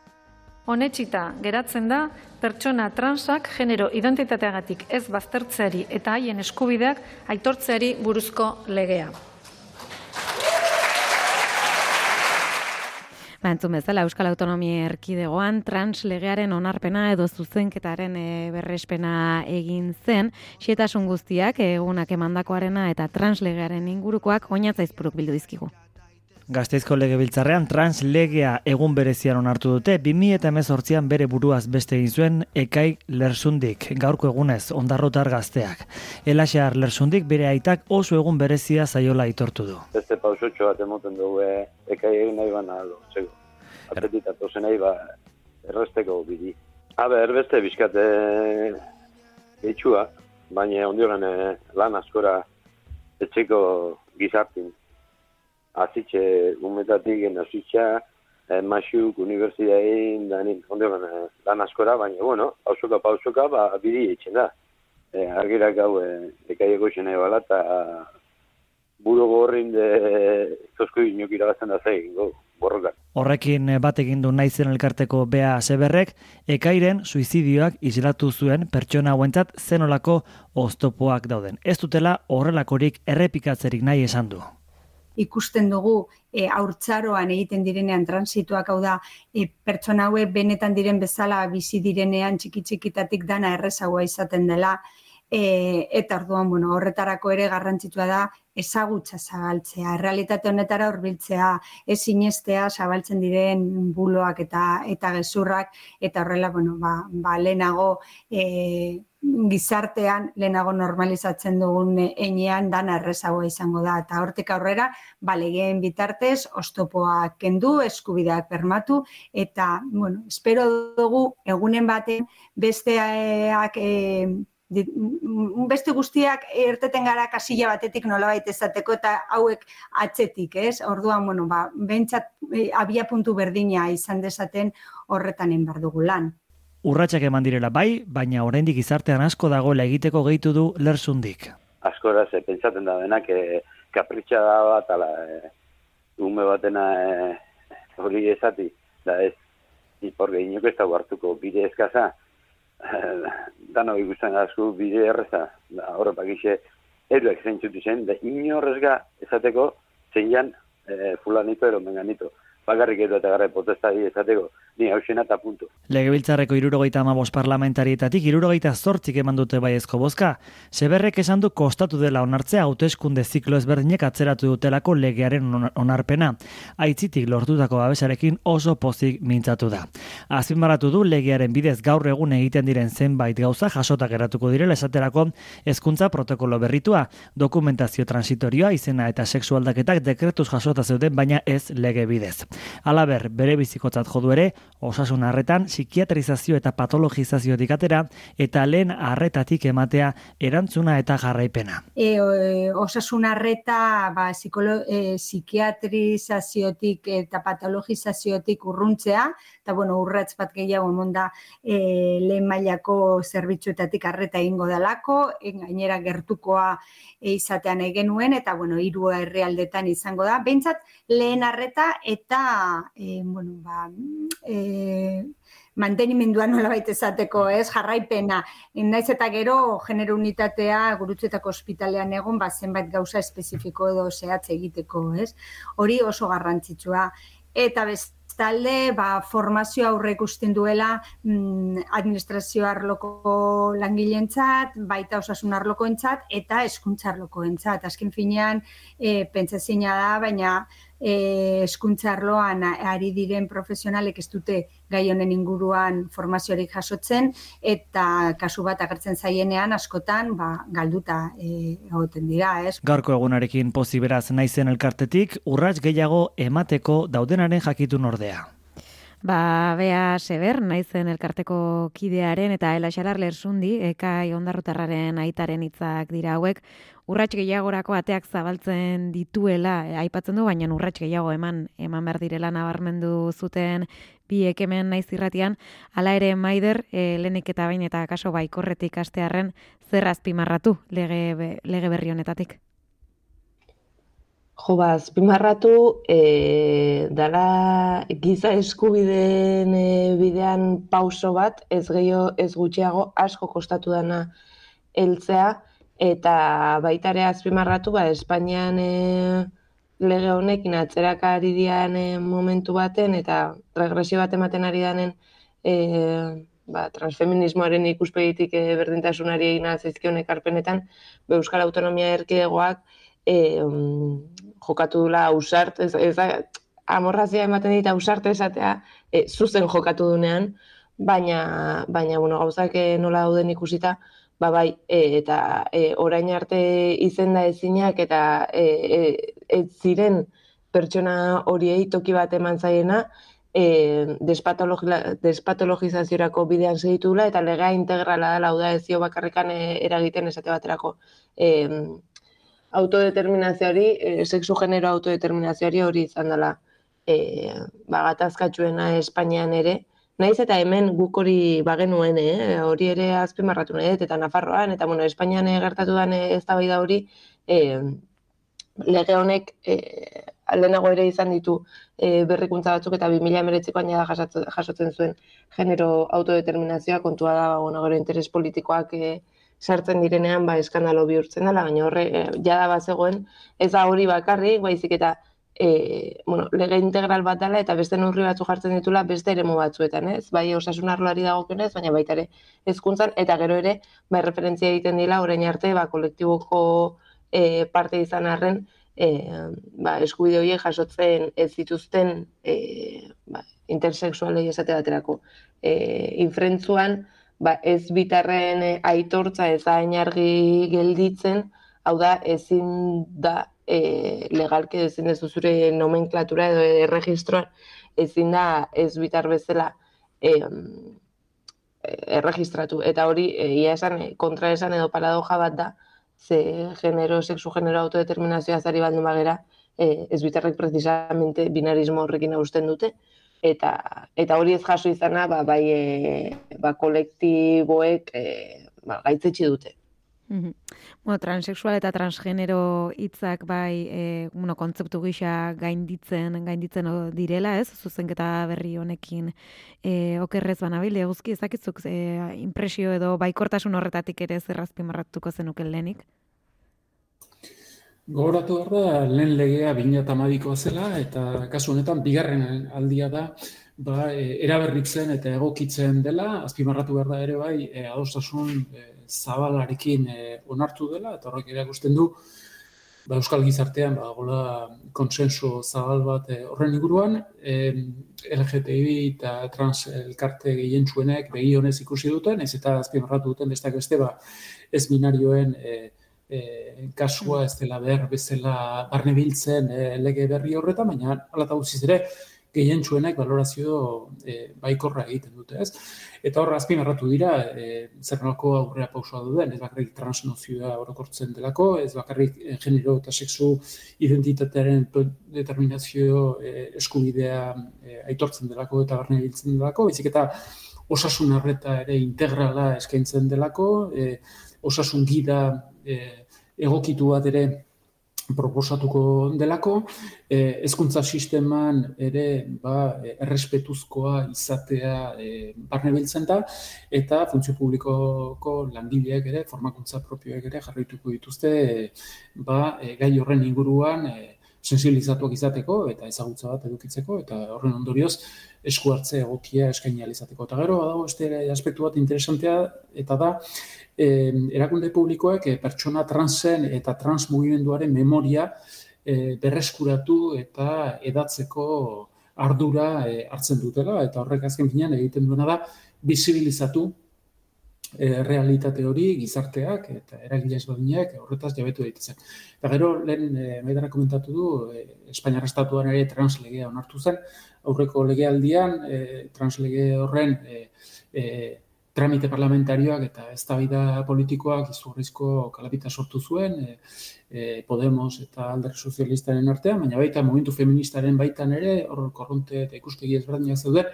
Honetxita geratzen da pertsona transak genero identitateagatik ez baztertzeari eta haien eskubideak aitortzeari buruzko legea. Ba, entzun bezala, Euskal Autonomia Erkidegoan translegearen onarpena edo zuzenketaren e, berrespena egin zen, xietasun guztiak egunak emandakoarena eta translegearen ingurukoak oinatzaizpuruk bildu dizkigu. Gazteizko legebiltzarrean translegea egun berezian onartu dute, 2018an bere buruaz beste egin zuen ekai lersundik, gaurko egunez, ondarrotar gazteak. Elaxear lersundik bere aitak oso egun berezia zaiola itortu du. Beste pausotxo bat emoten dugu ekai egin nahi baina txego. Apetitatu zen nahi ba, erresteko bidi. Habe, erbeste bizkate gehitzua, baina ondioren eh, lan askora etxeko gizartin azitxe gumetatik azitxa, eh, masuk, unibertsitatein, danin, onde eh, lan askora, baina, bueno, hausoka pausoka, ba, bidi etxen da. Eh, argirak hau, eh, ekaieko xena ebala, eta buru gorrin de zosko inok irabazten da zegin, go, borroka. Horrekin eh, bat egin du naizen elkarteko bea seberrek, ekairen suizidioak islatu zuen pertsona hauentzat zenolako oztopoak dauden. Ez dutela horrelakorik errepikatzerik nahi esan du ikusten dugu e, aurtzaroan egiten direnean transituak hau da e, pertsona hauek benetan diren bezala bizi direnean txiki txikitatik dana errezagoa izaten dela. E, eta orduan bueno, horretarako ere garrantzitsua da ezagutza zabaltzea, realitate honetara hurbiltzea, ez sinestea zabaltzen diren buloak eta eta gezurrak eta horrela bueno, ba, ba lehenago e, gizartean lehenago normalizatzen dugun enean dana errezagoa izango da. Eta hortik aurrera, balegeen bitartez, ostopoa kendu, eskubideak bermatu, eta, bueno, espero dugu egunen baten besteak e, beste guztiak erteten gara kasilla batetik nola baita ezateko eta hauek atzetik, ez? Orduan, bueno, ba, bentsat e, abia puntu berdina izan dezaten horretan enbar dugu lan. Urratsak eman direla bai, baina oraindik gizartean asko dagoela egiteko gehitu du lersundik. Askora ze pentsatzen da denak e, kapritxa da bat ala e, ume batena e, hori ezati da ez ipor gehiinok ez da hartuko bide eskaza e, dano ikusten asko bide erreza da horre pakixe eruak zeintzutu zen da inorrezga esateko zeinan e, fulanito ero menganito bakarrik edo eta gara potestari esateko ni hausen eta puntu. Legebiltzarreko irurogeita amabos parlamentarietatik irurogeita zortzik eman dute baiezko bozka. Seberrek esan du kostatu dela onartzea hauteskunde ziklo ezberdinek atzeratu dutelako legearen onarpena. Aitzitik lortutako babesarekin oso pozik mintzatu da. Azpimarratu du legearen bidez gaur egun egiten diren zenbait gauza jasotak eratuko direla esaterako hezkuntza protokolo berritua, dokumentazio transitorioa izena eta sexualdaketak dekretuz jasota zeuden baina ez lege bidez. Alaber, bere bizikotzat jodu ere, osasun harretan psikiatrizazio eta patologizaziotik atera eta lehen harretatik ematea erantzuna eta jarraipena. E, e, osasun harreta ba, psikolo, e, psikiatrizaziotik eta patologizaziotik urruntzea, eta bueno, urratz bat gehiago emonda e, lehen mailako zerbitzuetatik harreta egingo dalako, gainera gertukoa e, izatean egenuen, eta bueno, hiru herrialdetan izango da. Behintzat, lehen harreta eta e, bueno, ba, e, mantenimendua nola baita esateko, ez, jarraipena. Naiz eta gero, genero unitatea gurutzetako ospitalean egon, ba, zenbait gauza espezifiko edo zehatz egiteko, ez. Hori oso garrantzitsua. Eta bestalde, ba, formazio aurre ikusten duela mm, administrazio arloko langileentzat, baita osasun arlokoentzat eta eskuntza arlokoentzat. Azken finean, e, pentsazina da, baina e, eskuntza arloan ari diren profesionalek ez dute gai honen inguruan formaziorik jasotzen eta kasu bat agertzen zaienean askotan ba, galduta e, egoten dira. Ez? Garko egunarekin poziberaz naizen elkartetik, urrats gehiago emateko daudenaren jakitun ordea. Ba, bea seber, naizen elkarteko kidearen eta elaxalar lersundi, ekai ondarrutarraren aitaren hitzak dira hauek, urrats gehiagorako ateak zabaltzen dituela, e, aipatzen du, baina urrats gehiago eman, eman behar direla nabarmendu zuten bi ekemen naiz irratian, hala ere maider, e, lenik eta bain eta kaso baikorretik astearren, zer azpimarratu lege, lege berri honetatik? Jo, ba, azpimarratu, e, dala giza eskubideen e, bidean pauso bat, ez gehiago, ez gutxiago, asko kostatu dana heltzea, eta baita ere azpimarratu, ba, Espainian e, lege honekin atzerak ari dian e, momentu baten, eta regresio bat ematen ari danen, e, ba, transfeminismoaren ikuspegitik e, berdintasunari egin zaizkionek arpenetan, be, Euskal Autonomia erkidegoak, e, jokatu dula ausart, ez, ez amorrazia ematen dit ausarte esatea e, zuzen jokatu dunean, baina, baina bueno, gauzak eh, nola dauden ikusita, ba bai, e, eta e, orain arte izenda ezinak eta e, e, ez ziren pertsona horiei toki bat eman zaiena, e, despatologizaziorako bidean segitula eta legea integrala da lauda ezio bakarrikan eragiten esate baterako. E, autodeterminazioari, e, sexu genero autodeterminazioari hori izan dela e, bagatazkatxuena Espainian ere. Naiz eta hemen guk hori bagenuen, eh? hori ere azpimarratu nahi eta Nafarroan, eta bueno, Espainian gertatu den ez da hori, e, lege honek e, aldenago ere izan ditu e, berrikuntza batzuk eta 2000 emeretziko aina da jasotzen zuen genero autodeterminazioa kontua da, ba, bueno, gero interes politikoak e, sartzen direnean ba eskandalo bihurtzen dela, baina horre e, jada bazegoen ez da hori bakarrik, baizik eta e, bueno, lege integral bat dela eta beste neurri batzu jartzen ditula beste eremu batzuetan, ez? Bai osasun arloari dagokionez, baina baita ere hezkuntzan eta gero ere bai referentzia egiten dila orain arte ba kolektiboko e, parte izan arren e, ba, eskubide horiek jasotzen ez dituzten e, ba, intersexualei esate baterako. E, infrentzuan, ba, ez bitarren eh, aitortza ez da argi gelditzen, hau da, ezin da e, legalke ezin ez zure nomenklatura edo erregistroan, ezin da ez bitar bezala e, erregistratu. Eta hori, ia esan, kontra esan edo paradoja bat da, ze genero, sexu genero autodeterminazioa zari baldin bagera, e, ez bitarrek precisamente binarismo horrekin austen dute, eta eta hori ez jaso izana ba bai e, ba kolektiboek e, ba gaitzetsi dute. Mm Bueno, transexual eta transgenero hitzak bai, e, bueno, kontzeptu gisa gainditzen, gainditzen direla, ez? Zuzenketa berri honekin e, okerrez banabil, eguzki ezakizuk e, impresio edo baikortasun horretatik ere zerrazpimarratuko zenuke lehenik? Gogoratu behar da, lehen legea bina eta madikoa zela, eta kasu honetan, bigarren aldia da, ba, e, eraberritzen eta egokitzen dela, azpimarratu behar da ere bai, e, adostasun e, zabalarekin e, onartu dela, eta horrek ere du, ba, Euskal Gizartean, ba, gola, konsensu zabal bat e, horren inguruan, e, LGTBI eta trans elkarte gehien txuenek begi honez ikusi duten, ez eta azpimarratu duten bestak beste, ba, ez binarioen e, e, kasua ez dela behar bezala barne biltzen e, lege berri horretan, baina ala guztiz ere gehien txuenak valorazio e, baikorra egiten dute, ez? Eta horra azpin erratu dira, e, zer nolako aurrera pausua duen, ez bakarrik transnozioa orokortzen delako, ez bakarrik genero eta sexu identitatearen determinazio e, eskubidea e, aitortzen delako eta barne biltzen delako, bezik eta osasun arreta ere integrala eskaintzen delako, e, osasun gida e, egokitu bat ere proposatuko delako, e, ezkuntza sisteman ere ba, errespetuzkoa izatea e, barne biltzen da, eta funtzio publikoko langileak ere, formakuntza propioek ere jarraituko dituzte e, ba, e, gai horren inguruan e, sensibilizatuak izateko eta ezagutza bat edukitzeko eta horren ondorioz esku hartze egokia eskaini izateko. Eta gero badago este aspektu bat interesantea eta da eh, erakunde publikoek eh, pertsona transen eta trans mugimenduaren memoria eh, berreskuratu eta edatzeko ardura eh, hartzen dutela eta horrek azken finean egiten duena da bizibilizatu realitate hori gizarteak eta eragile ezberdinak horretaz jabetu daitezen. Eta gero lehen eh, maidara komentatu du eh, Espainiar estatuan ere translegea onartu zen aurreko legealdian eh, translege horren eh, eh, tramite parlamentarioak eta eztabaida politikoak izugarrizko kalabita sortu zuen e, e, Podemos eta Alderri Sozialistaren artean, baina baita momentu feministaren baitan ere hor korronte eta ikustegi ezberdinak zeuden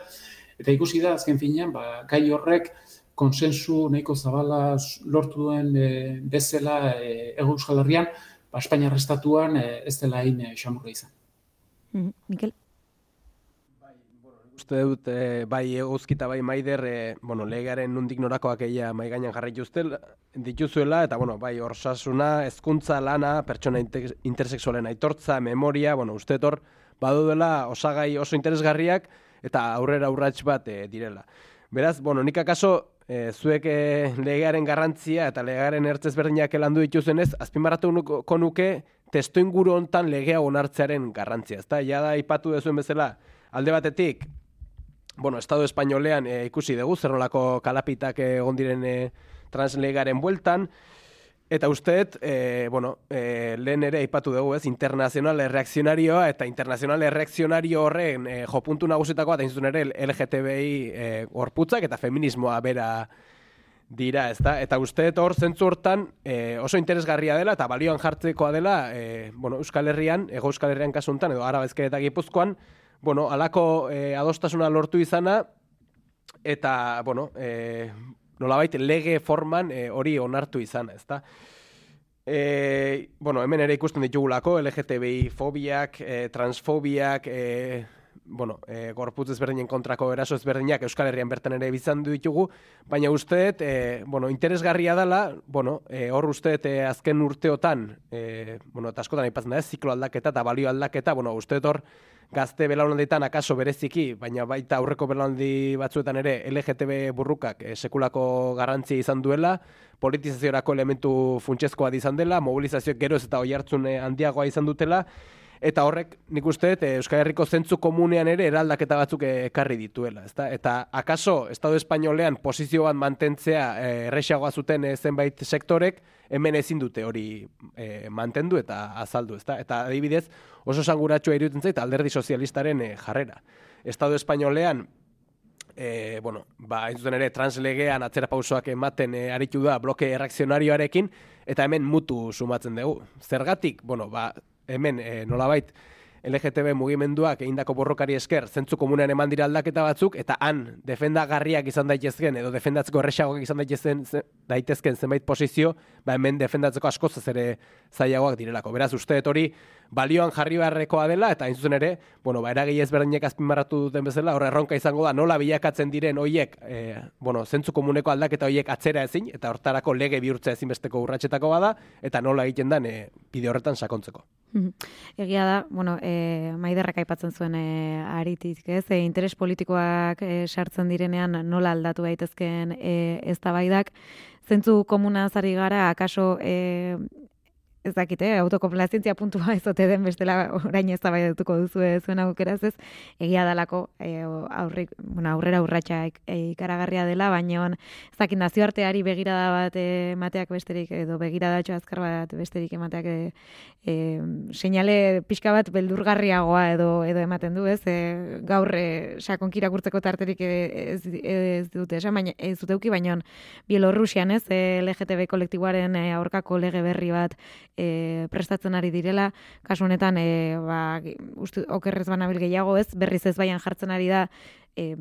eta ikusi da azken finean ba, gai horrek konsensu nahiko zabala lortu duen e, bezala e, Ego Euskal Herrian ba, Espainiar estatuan ez dela hain xamurra izan. Mm Mikel? uste dut, e, bai eguzkita bai maider, e, bueno, legearen nundik norakoak eia mai gainan jarri dituzuela, eta, bueno, bai, orsasuna, hezkuntza lana, pertsona intersexualen aitortza, memoria, bueno, uste tor, badu dela osagai oso interesgarriak, eta aurrera urrats bat e, direla. Beraz, bueno, nik akaso, e, zuek e, legearen garrantzia eta legearen ertzez berdinak elandu dituzenez, azpimarratu nuko nuke, testo inguru hontan legea onartzearen garrantzia. Ezta, ja da ipatu dezuen bezala, alde batetik, bueno, Estado Espainolean e, ikusi dugu, zer nolako kalapitak egon diren e, translegaren bueltan, eta usteet, e, bueno, e, lehen ere aipatu dugu, ez, internazional erreakzionarioa, eta internazional erreakzionario horren e, jopuntu nagusitakoa, eta inzuten ere LGTBI e, gorputzak eta feminismoa bera dira, ez da? Eta usteet hor zentzu hortan e, oso interesgarria dela, eta balioan jartzekoa dela, e, bueno, Euskal Herrian, ego Euskal Herrian kasuntan, edo Arabezke eta Gipuzkoan, bueno, alako e, adostasuna lortu izana, eta, bueno, e, nolabait lege forman e, hori onartu izana, ezta? E, bueno, hemen ere ikusten ditugulako, LGTBI fobiak, e, transfobiak, e, bueno, e, gorputz ezberdinen kontrako eraso ezberdinak Euskal Herrian bertan ere bizan ditugu, baina usteet, e, bueno, interesgarria dela, bueno, e, hor usteet e, azken urteotan, e, bueno, eta askotan ipatzen da ziklo aldaketa eta balio aldaketa, bueno, usteet hor, gazte belaunalditan akaso bereziki, baina baita aurreko belaunaldi batzuetan ere LGTB burrukak e, sekulako garrantzia izan duela, politizaziorako elementu funtsezkoa izan dela, mobilizazioak geroz eta oi hartzune handiagoa izan dutela, eta horrek nik uste dut Euskal Herriko zentzu komunean ere eraldaketa batzuk ekarri dituela, ezta? Eta akaso Estado Espainolean posizio bat mantentzea eh, erresagoa zuten eh, zenbait sektorek hemen ezin dute hori eh, mantendu eta azaldu, ezta? Eta adibidez, oso sanguratsua iruditzen zait alderdi sozialistaren jarrera. Estado Espainolean E, bueno, ba, entzuten ere, translegean atzera pausoak ematen e, aritu da bloke erreakzionarioarekin, eta hemen mutu sumatzen dugu. Zergatik, bueno, ba, hemen e, nolabait LGTB mugimenduak egindako borrokari esker zentzu komunean eman dira aldaketa batzuk eta han defendagarriak izan daitezken edo defendatzeko erresagoak izan daitezken daitezken zenbait posizio, ba hemen defendatzeko askoz ere zailagoak direlako. Beraz uste hori balioan jarri beharrekoa dela eta hain zuzen ere, bueno, ba eragile ezberdinek azpimarratu duten bezala, hor erronka izango da nola bilakatzen diren hoiek, e, bueno, zentzu komuneko aldaketa hoiek atzera ezin eta hortarako lege bihurtza ezinbesteko urratsetako bada eta nola egiten den e, bide horretan sakontzeko. Egia da, bueno, e, maiderrak aipatzen zuen e, aritik, ez? E, interes politikoak e, sartzen direnean nola aldatu daitezkeen e, ez tabaidak. Zentzu komuna zari gara, akaso e, ez dakite, eh, autokomplazientzia puntua ez den bestela orain ez dutuko duzu zuen aukeraz ez, egia dalako e, aurrik, bueno, aurrera urratxa ikaragarria dela, baina ez dakit nazioarteari begirada bat emateak besterik, edo begiradatxo azkar bat besterik emateak e, e, seinale pixka bat beldurgarriagoa edo edo ematen du, ez, e, gaur e, sakonkira kurtzeko tarterik ez, ez dute, esan, baina ez duteuki, baina Bielorrusian ez, e, LGTB kolektiboaren aurkako lege berri bat e, prestatzen ari direla, kasu honetan, e, ba, uste, okerrez banabil gehiago ez, berriz ez baian jartzen ari da, e,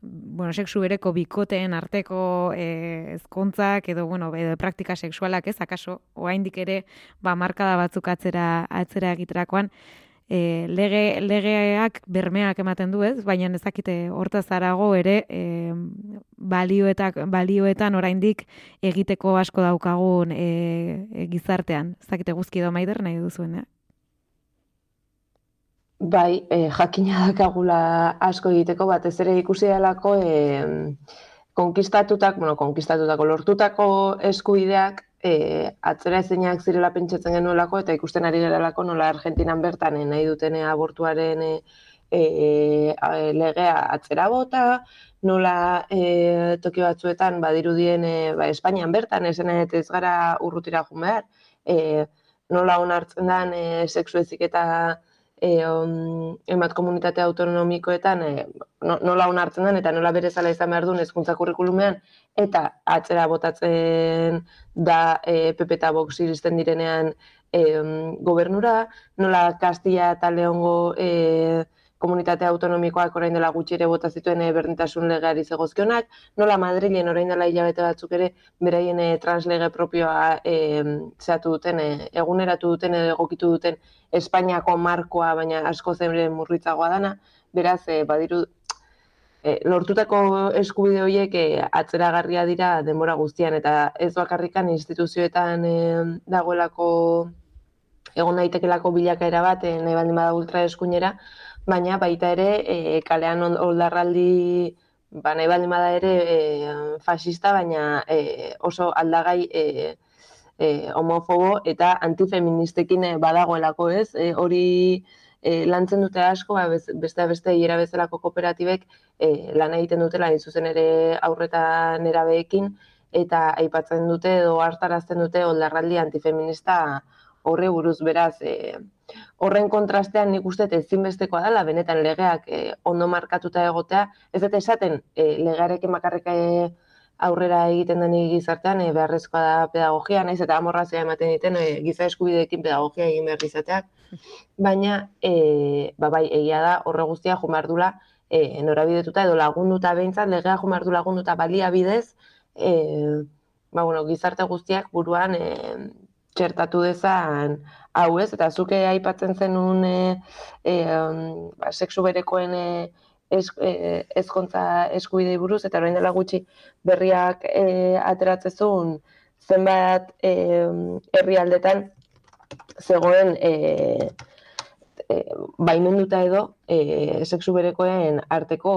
bueno, sexu bereko bikoteen arteko e, ezkontzak edo, bueno, edo praktika sexualak ez, akaso, oaindik ere, ba, markada batzuk atzera, atzera egiterakoan, e, lege, legeak bermeak ematen du ez, baina ezakite horta zarago ere e, balioetak, balioetan oraindik egiteko asko daukagun e, gizartean. Ezakite guzki edo maider nahi duzuen, eh? Bai, e, jakina dakagula asko egiteko bat, ez ere ikusi dalako e, konkistatutak, bueno, konkistatutako lortutako eskuideak e, atzera ezinak zirela pentsatzen genuelako eta ikusten ari geralako nola Argentinan bertan eh, nahi duten abortuaren e, e, legea atzera bota, nola e, toki batzuetan badirudien e, ba, Espainian bertan ezen ez gara urrutira jun behar, e, nola onartzen den e, sexu eta e, um, emat komunitate autonomikoetan e, nola onartzen den eta nola bere zala izan behar duen ezkuntza kurrikulumean eta atzera botatzen da e, PP eta Vox iristen direnean e, gobernura, nola Kastia eta Leongo e, komunitate autonomikoak orain dela gutxi ere bota zituen e, berdintasun legeari zegozkionak, nola Madrilen orain dela hilabete batzuk ere beraien e, translege propioa e, zehatu duten, e, eguneratu duten edo egokitu duten Espainiako markoa, baina asko zen murritzagoa dana, beraz, e, badiru, e, lortutako eskubide horiek e, atzeragarria dira denbora guztian, eta ez bakarrikan instituzioetan e, dagoelako egon daitekelako bilakaera bat, e, nahi baldin bada ultra eskuinera, baina baita ere e, kalean oldarraldi ba nahi baldin bada ere e, fascista baina e, oso aldagai e, e, homofobo eta antifeministekin badagoelako ez? E, hori e, lantzen dute asko ba, beste beste hiera bezalako kooperatibek e, lan egiten dutela in zuzen ere aurreta nerabeekin eta aipatzen dute edo hartarazten dute oldarraldi antifeminista horre buruz. Beraz e, horren kontrastean nik uste ezinbestekoa dela benetan legeak e, ondo markatuta egotea. Ez dut esaten e, legearekin bakarrik aurrera egiten den gizartean e, beharrezkoa da pedagogia naiz eta amorrazia ematen diten e, giza eskubideekin pedagogia egin behar izateak. Baina e, ba bai egia da horre guztia jumardula e, norabidetuta edo lagunduta behintzat legea jumardu lagunduta baliabidez e, ba, bueno, gizarte guztiak buruan e, txertatu dezan hau ez, eta zuke aipatzen zenun e, e, ba, sexu berekoen e, ez, e, ezkontza eskuidei buruz, eta orain dela gutxi berriak e, ateratzezun zenbat e, herrialdetan zegoen e, e, baimenduta edo e, sexu berekoen arteko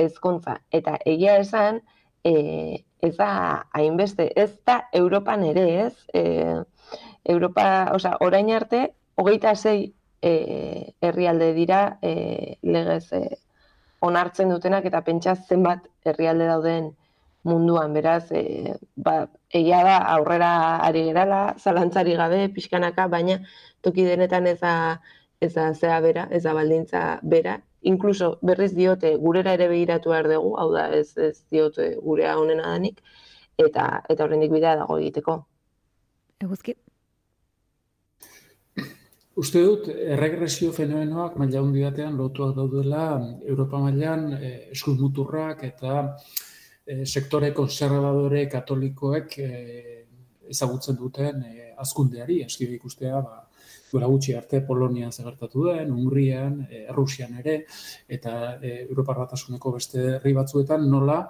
ezkontza. Eta egia esan, e, ez da hainbeste, ez da Europan ere ez, e, Europa, oza, orain arte, hogeita zei e, herrialde dira e, legez e, onartzen dutenak eta pentsa zenbat herrialde dauden munduan, beraz, e, ba, egia da aurrera ari gerala, zalantzari gabe, pixkanaka, baina toki denetan ez da, ez da zea bera, ez da baldintza bera, inkluso berriz diote gurera ere behiratu behar dugu, hau da ez, ez diote gurea honena danik, eta, eta horrendik bidea dago egiteko. Eguzki? Uste dut, erregresio fenomenoak maila hundi batean lotuak daudela Europa mailan eh, eskuz muturrak eta eh, sektore konservadore katolikoek eh, ezagutzen duten eh, azkundeari, eski ikustea, ba, duela gutxi arte Polonian zegertatu den, Hungrian, e, Rusian ere, eta e, Europar Batasuneko beste herri batzuetan nola,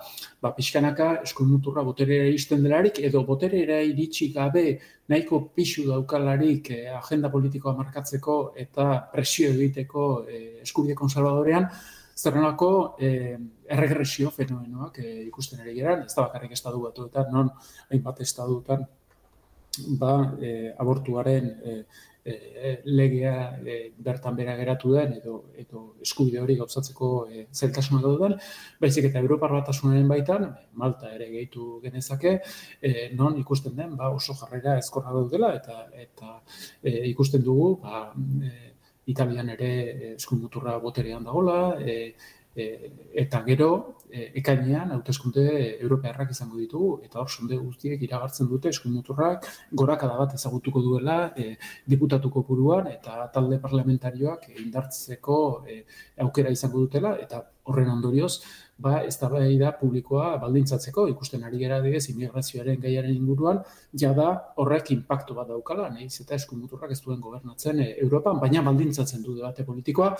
ba, pixkanaka eskunuturra boterera iristen delarik, edo boterera iritsi gabe nahiko pixu daukalarik e, agenda politikoa markatzeko eta presio egiteko e, eskubide konservadorean, zerrenako eh, erregresio fenomenoak eh, ikusten ere geran, ez da bakarrik estadu batuetan, non hainbat estaduetan ba, eh, abortuaren eh, e, legea e, bertan bera geratu den edo edo eskubide hori gauzatzeko e, zeltasuna duten, baizik eta Europar Batasunaren baitan, Malta ere gehitu genezake, e, non ikusten den ba, oso jarrera ezkorra daudela eta eta e, ikusten dugu ba, e, Italian ere eskuin boterean dagola, e, E, eta gero, e, ekainean, hauteskunde europearrak izango ditugu, eta hor sonde guztiek iragartzen dute eskumoturrak gorakada bat ezagutuko duela e, diputatuko buruan eta talde parlamentarioak indartzeko e, aukera izango dutela, eta horren ondorioz, ba, ez da publikoa baldintzatzeko, ikusten ari gara digez, imigrazioaren gaiaren inguruan, jada horrek impactu bat daukala, nahiz eta eskumuturrak ez duen gobernatzen e, Europan, baina baldintzatzen du debate politikoa,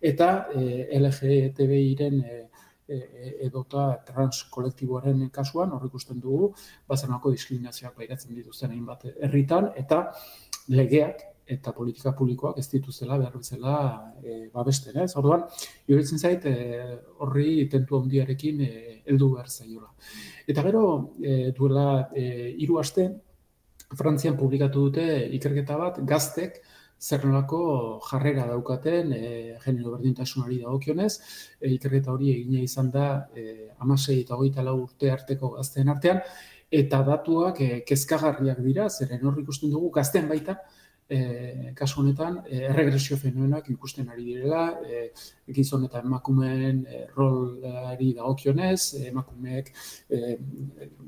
eta e, LGTBI-ren e, e, edota trans kolektiboaren kasuan, hor ikusten dugu, bazenako diskriminazioak bairatzen dituzten egin bat herritan, eta legeak eta politika publikoak ez dituzela behar bezala e, babesten, ez? Orduan, iruditzen zait e, horri tentu handiarekin e, heldu behar zaiola. Eta gero, e, duela e, hiru aste Frantzian publikatu dute ikerketa bat gaztek zer jarrera daukaten e, genero berdintasunari dagokionez, e, ikerketa hori egina izan da e, amasei eta hogeita lau urte arteko gazteen artean, eta datuak e, kezkagarriak dira, zeren hor ikusten dugu gazten baita, e, kasu honetan, e, erregresio fenomenoak ikusten ari direla, e, gizon eta emakumeen e, rolari dagokionez, emakumeek e,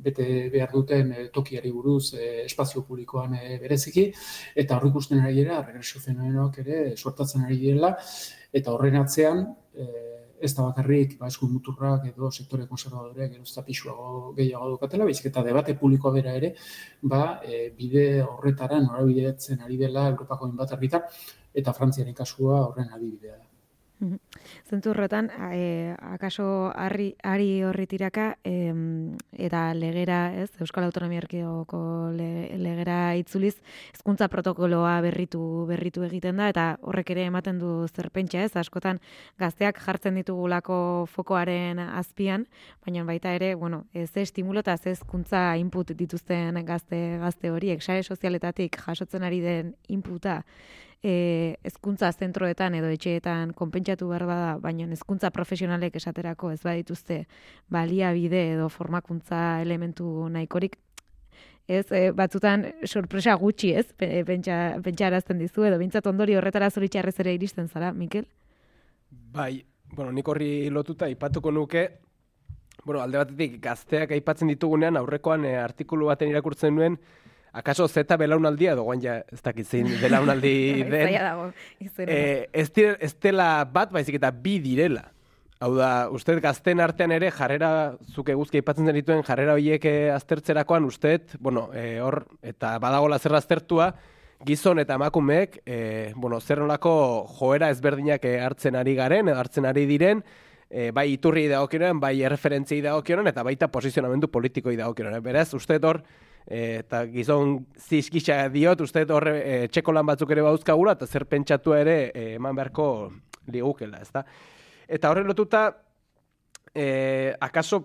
bete behar duten e, tokiari buruz e, espazio publikoan e, bereziki, eta hor ikusten ari dira, erregresio fenomenoak ere sortatzen ari direla, eta horren atzean, e, ez da bakarrik ba, eskun muturrak edo sektore konservadoreak edo zapixuago gehiago dukatela, baizik eta debate publikoa bera ere, ba, e, bide horretara norabideatzen ari dela Europako inbat eta Frantziaren kasua horren adibidea da. Zentu horretan, e, akaso harri, ari horri tiraka, e, eta legera, ez, Euskal Autonomia Erkidegoko legera itzuliz, hezkuntza protokoloa berritu berritu egiten da, eta horrek ere ematen du zerpentsa, ez, askotan gazteak jartzen ditugulako fokoaren azpian, baina baita ere, bueno, ez estimulo eta ez hezkuntza input dituzten gazte gazte horiek, sare sozialetatik jasotzen ari den inputa, e, ezkuntza zentroetan edo etxeetan konpentsatu behar bada, baina ezkuntza profesionalek esaterako ez badituzte baliabide edo formakuntza elementu nahikorik, ez, e, batzutan sorpresa gutxi ez, pentsa, pentsa arazten dizu, edo bintzat ondori horretara zoritxarrez ere iristen zara, Mikel? Bai, bueno, nik horri lotuta ipatuko nuke, bueno, alde batetik gazteak aipatzen ditugunean, aurrekoan e, artikulu baten irakurtzen nuen, Akaso zeta belaunaldia edo guain ja ez dakit zein belaunaldi den. eh, ez, ez dela bat baizik eta bi direla. Hau da, uste gazten artean ere jarrera, zuke guzki aipatzen dituen jarrera horiek eh, aztertzerakoan, uste, bueno, e, hor, eta badagola zer aztertua, gizon eta emakumeek, e, bueno, zer nolako joera ezberdinak hartzen ari garen, hartzen ari diren, e, bai iturri dagokionen, bai erreferentziai dagokionen, eta baita posizionamendu politikoi dagokionen. Beraz, uste hor, e, eta gizon zizkisa diot, uste horre e, txeko lan batzuk ere bauzkagula, eta zer pentsatu ere e, eman beharko ligukela, ezta? Eta horre lotuta, e, akaso,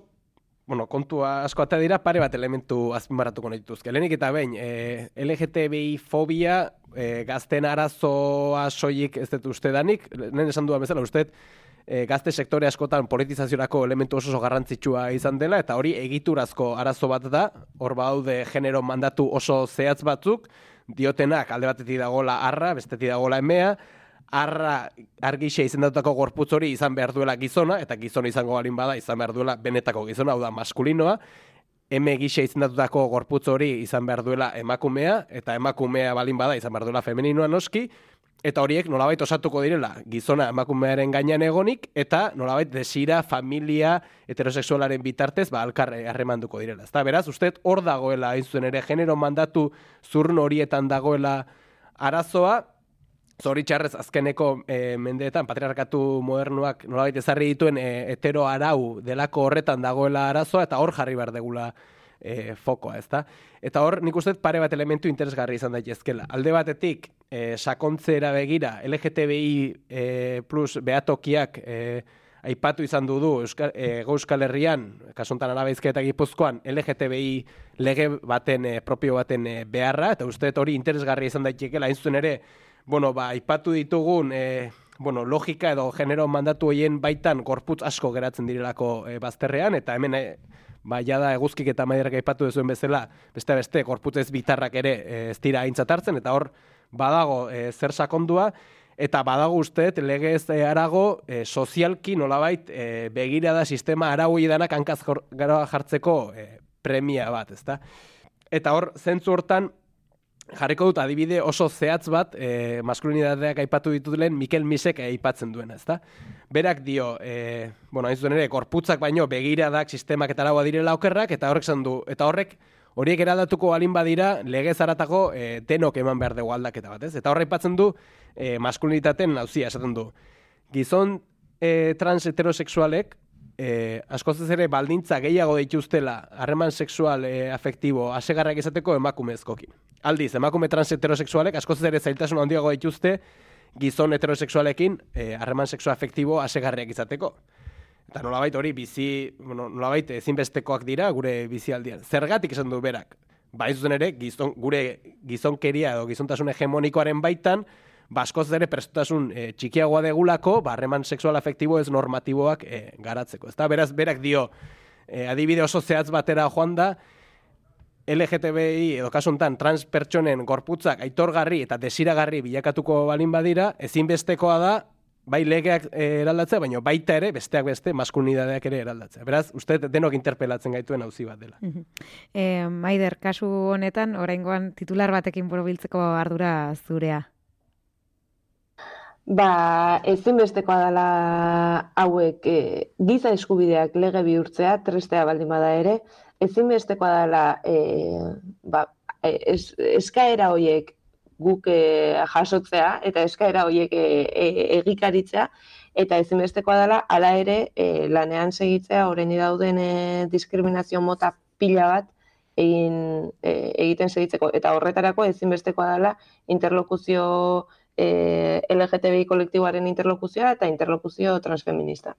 bueno, kontua asko eta dira, pare bat elementu azpimarratuko dituzke. Lehenik eta behin, e, LGTBI fobia, e, gazten arazoa soilik ez dut uste danik, nien esan duan bezala, uste e, gazte sektore askotan politizaziorako elementu oso garrantzitsua izan dela, eta hori egiturazko arazo bat da, hor baude genero mandatu oso zehatz batzuk, diotenak alde batetik dagoela arra, bestetik dagoela emea, arra argixe izendatutako gorputz hori izan behar duela gizona, eta gizona izango balin bada izan behar duela benetako gizona, hau da maskulinoa, eme gixe izendatutako gorputz hori izan behar duela emakumea, eta emakumea balin bada izan behar duela femeninoa noski, eta horiek nolabait osatuko direla gizona emakumearen gainean egonik eta nolabait desira familia heterosexualaren bitartez ba alkarre harremanduko direla. Ezta beraz, usted hor dagoela hain zuen ere genero mandatu zurn horietan dagoela arazoa Zoritxarrez azkeneko e, mendeetan patriarkatu modernuak nolabait ezarri dituen e, hetero arau delako horretan dagoela arazoa eta hor jarri behar degula e, fokoa, ezta? Eta hor, nik uste pare bat elementu interesgarri izan daitezkela. Alde batetik, e, sakontzera begira, LGTBI e, plus behatokiak e, aipatu izan du du Euskal, e, Euskal Herrian, kasontan arabeizke eta gipuzkoan, LGTBI lege baten, e, propio baten e, beharra, eta uste hori interesgarri izan daitekeela, hain ere, bueno, ba, aipatu ditugun, e, bueno, logika edo genero mandatu hoien baitan gorputz asko geratzen direlako e, bazterrean, eta hemen e, ba, jada eguzkik eta maiderak aipatu duzuen bezala, beste beste, korputez bitarrak ere eh, ez dira hartzen eta hor, badago e, zer sakondua, eta badago uste, legez e, arago, e, sozialki nolabait e, begira da sistema aragoi danak hankaz jartzeko e, premia bat, ezta? Eta hor, zentzu hortan, jarriko dut adibide oso zehatz bat, e, maskulinidadeak aipatu ditut lehen, Mikel Misek aipatzen duena, ezta? Berak dio, e, bueno, hain zuen ere, korputzak baino begiradak sistemak eta laua direla okerrak, eta horrek zan du, eta horrek, horiek eraldatuko balin badira, lege zaratako e, denok eman behar dugu aldaketa bat, ez? Eta horrek aipatzen du, e, maskulinitaten nauzia, esaten du. Gizon e, trans heterosexualek, e, askoz ere baldintza gehiago dituztela harreman sexual e, afektibo asegarrak izateko emakumezkoki. Aldiz, emakume trans heterosexualek askoz ere zailtasun handiago dituzte gizon heterosexualekin e, harreman e, sexual afektibo asegarriak izateko. Eta nolabait hori bizi, bueno, nolabait ezinbestekoak dira gure bizialdian. Zergatik esan du berak? Ba, zuzen ere, gizon, gure gizonkeria edo gizontasun hegemonikoaren baitan, baskoz ere prestutasun e, txikiagoa degulako, barreman sexual afektibo ez normatiboak e, garatzeko. Ez beraz, berak dio, e, adibide oso zehatz batera joan da, LGTBI edo kasuntan trans pertsonen gorputzak aitorgarri eta desiragarri bilakatuko balin badira, ezinbestekoa da bai legeak eh, eraldatzea, baina baita ere, besteak beste, maskulinidadeak ere eraldatzea. Beraz, uste denok interpelatzen gaituen auzi bat dela. E, Maider, kasu honetan, oraingoan titular batekin borobiltzeko ardura zurea. Ba, ezinbestekoa dela hauek e, giza eskubideak lege bihurtzea, trestea baldin bada ere, ezinbestekoa dela e, ba, es, eskaera hoiek guk e, jasotzea eta eskaera horiek e, e, egikaritzea eta ezinbestekoa dela hala ere e, lanean segitzea orain dauden e, diskriminazio mota pila bat egin e, egiten segitzeko. Eta horretarako ezinbestekoa dela interlokuzio e, LGTBI kolektiboaren interlokuzioa eta interlokuzio transfeminista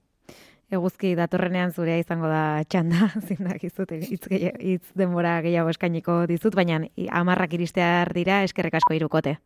eguzki datorrenean zurea izango da txanda, zindak izut, hitz, hitz denbora gehiago eskainiko dizut, baina amarrak iristear dira eskerrek asko irukote.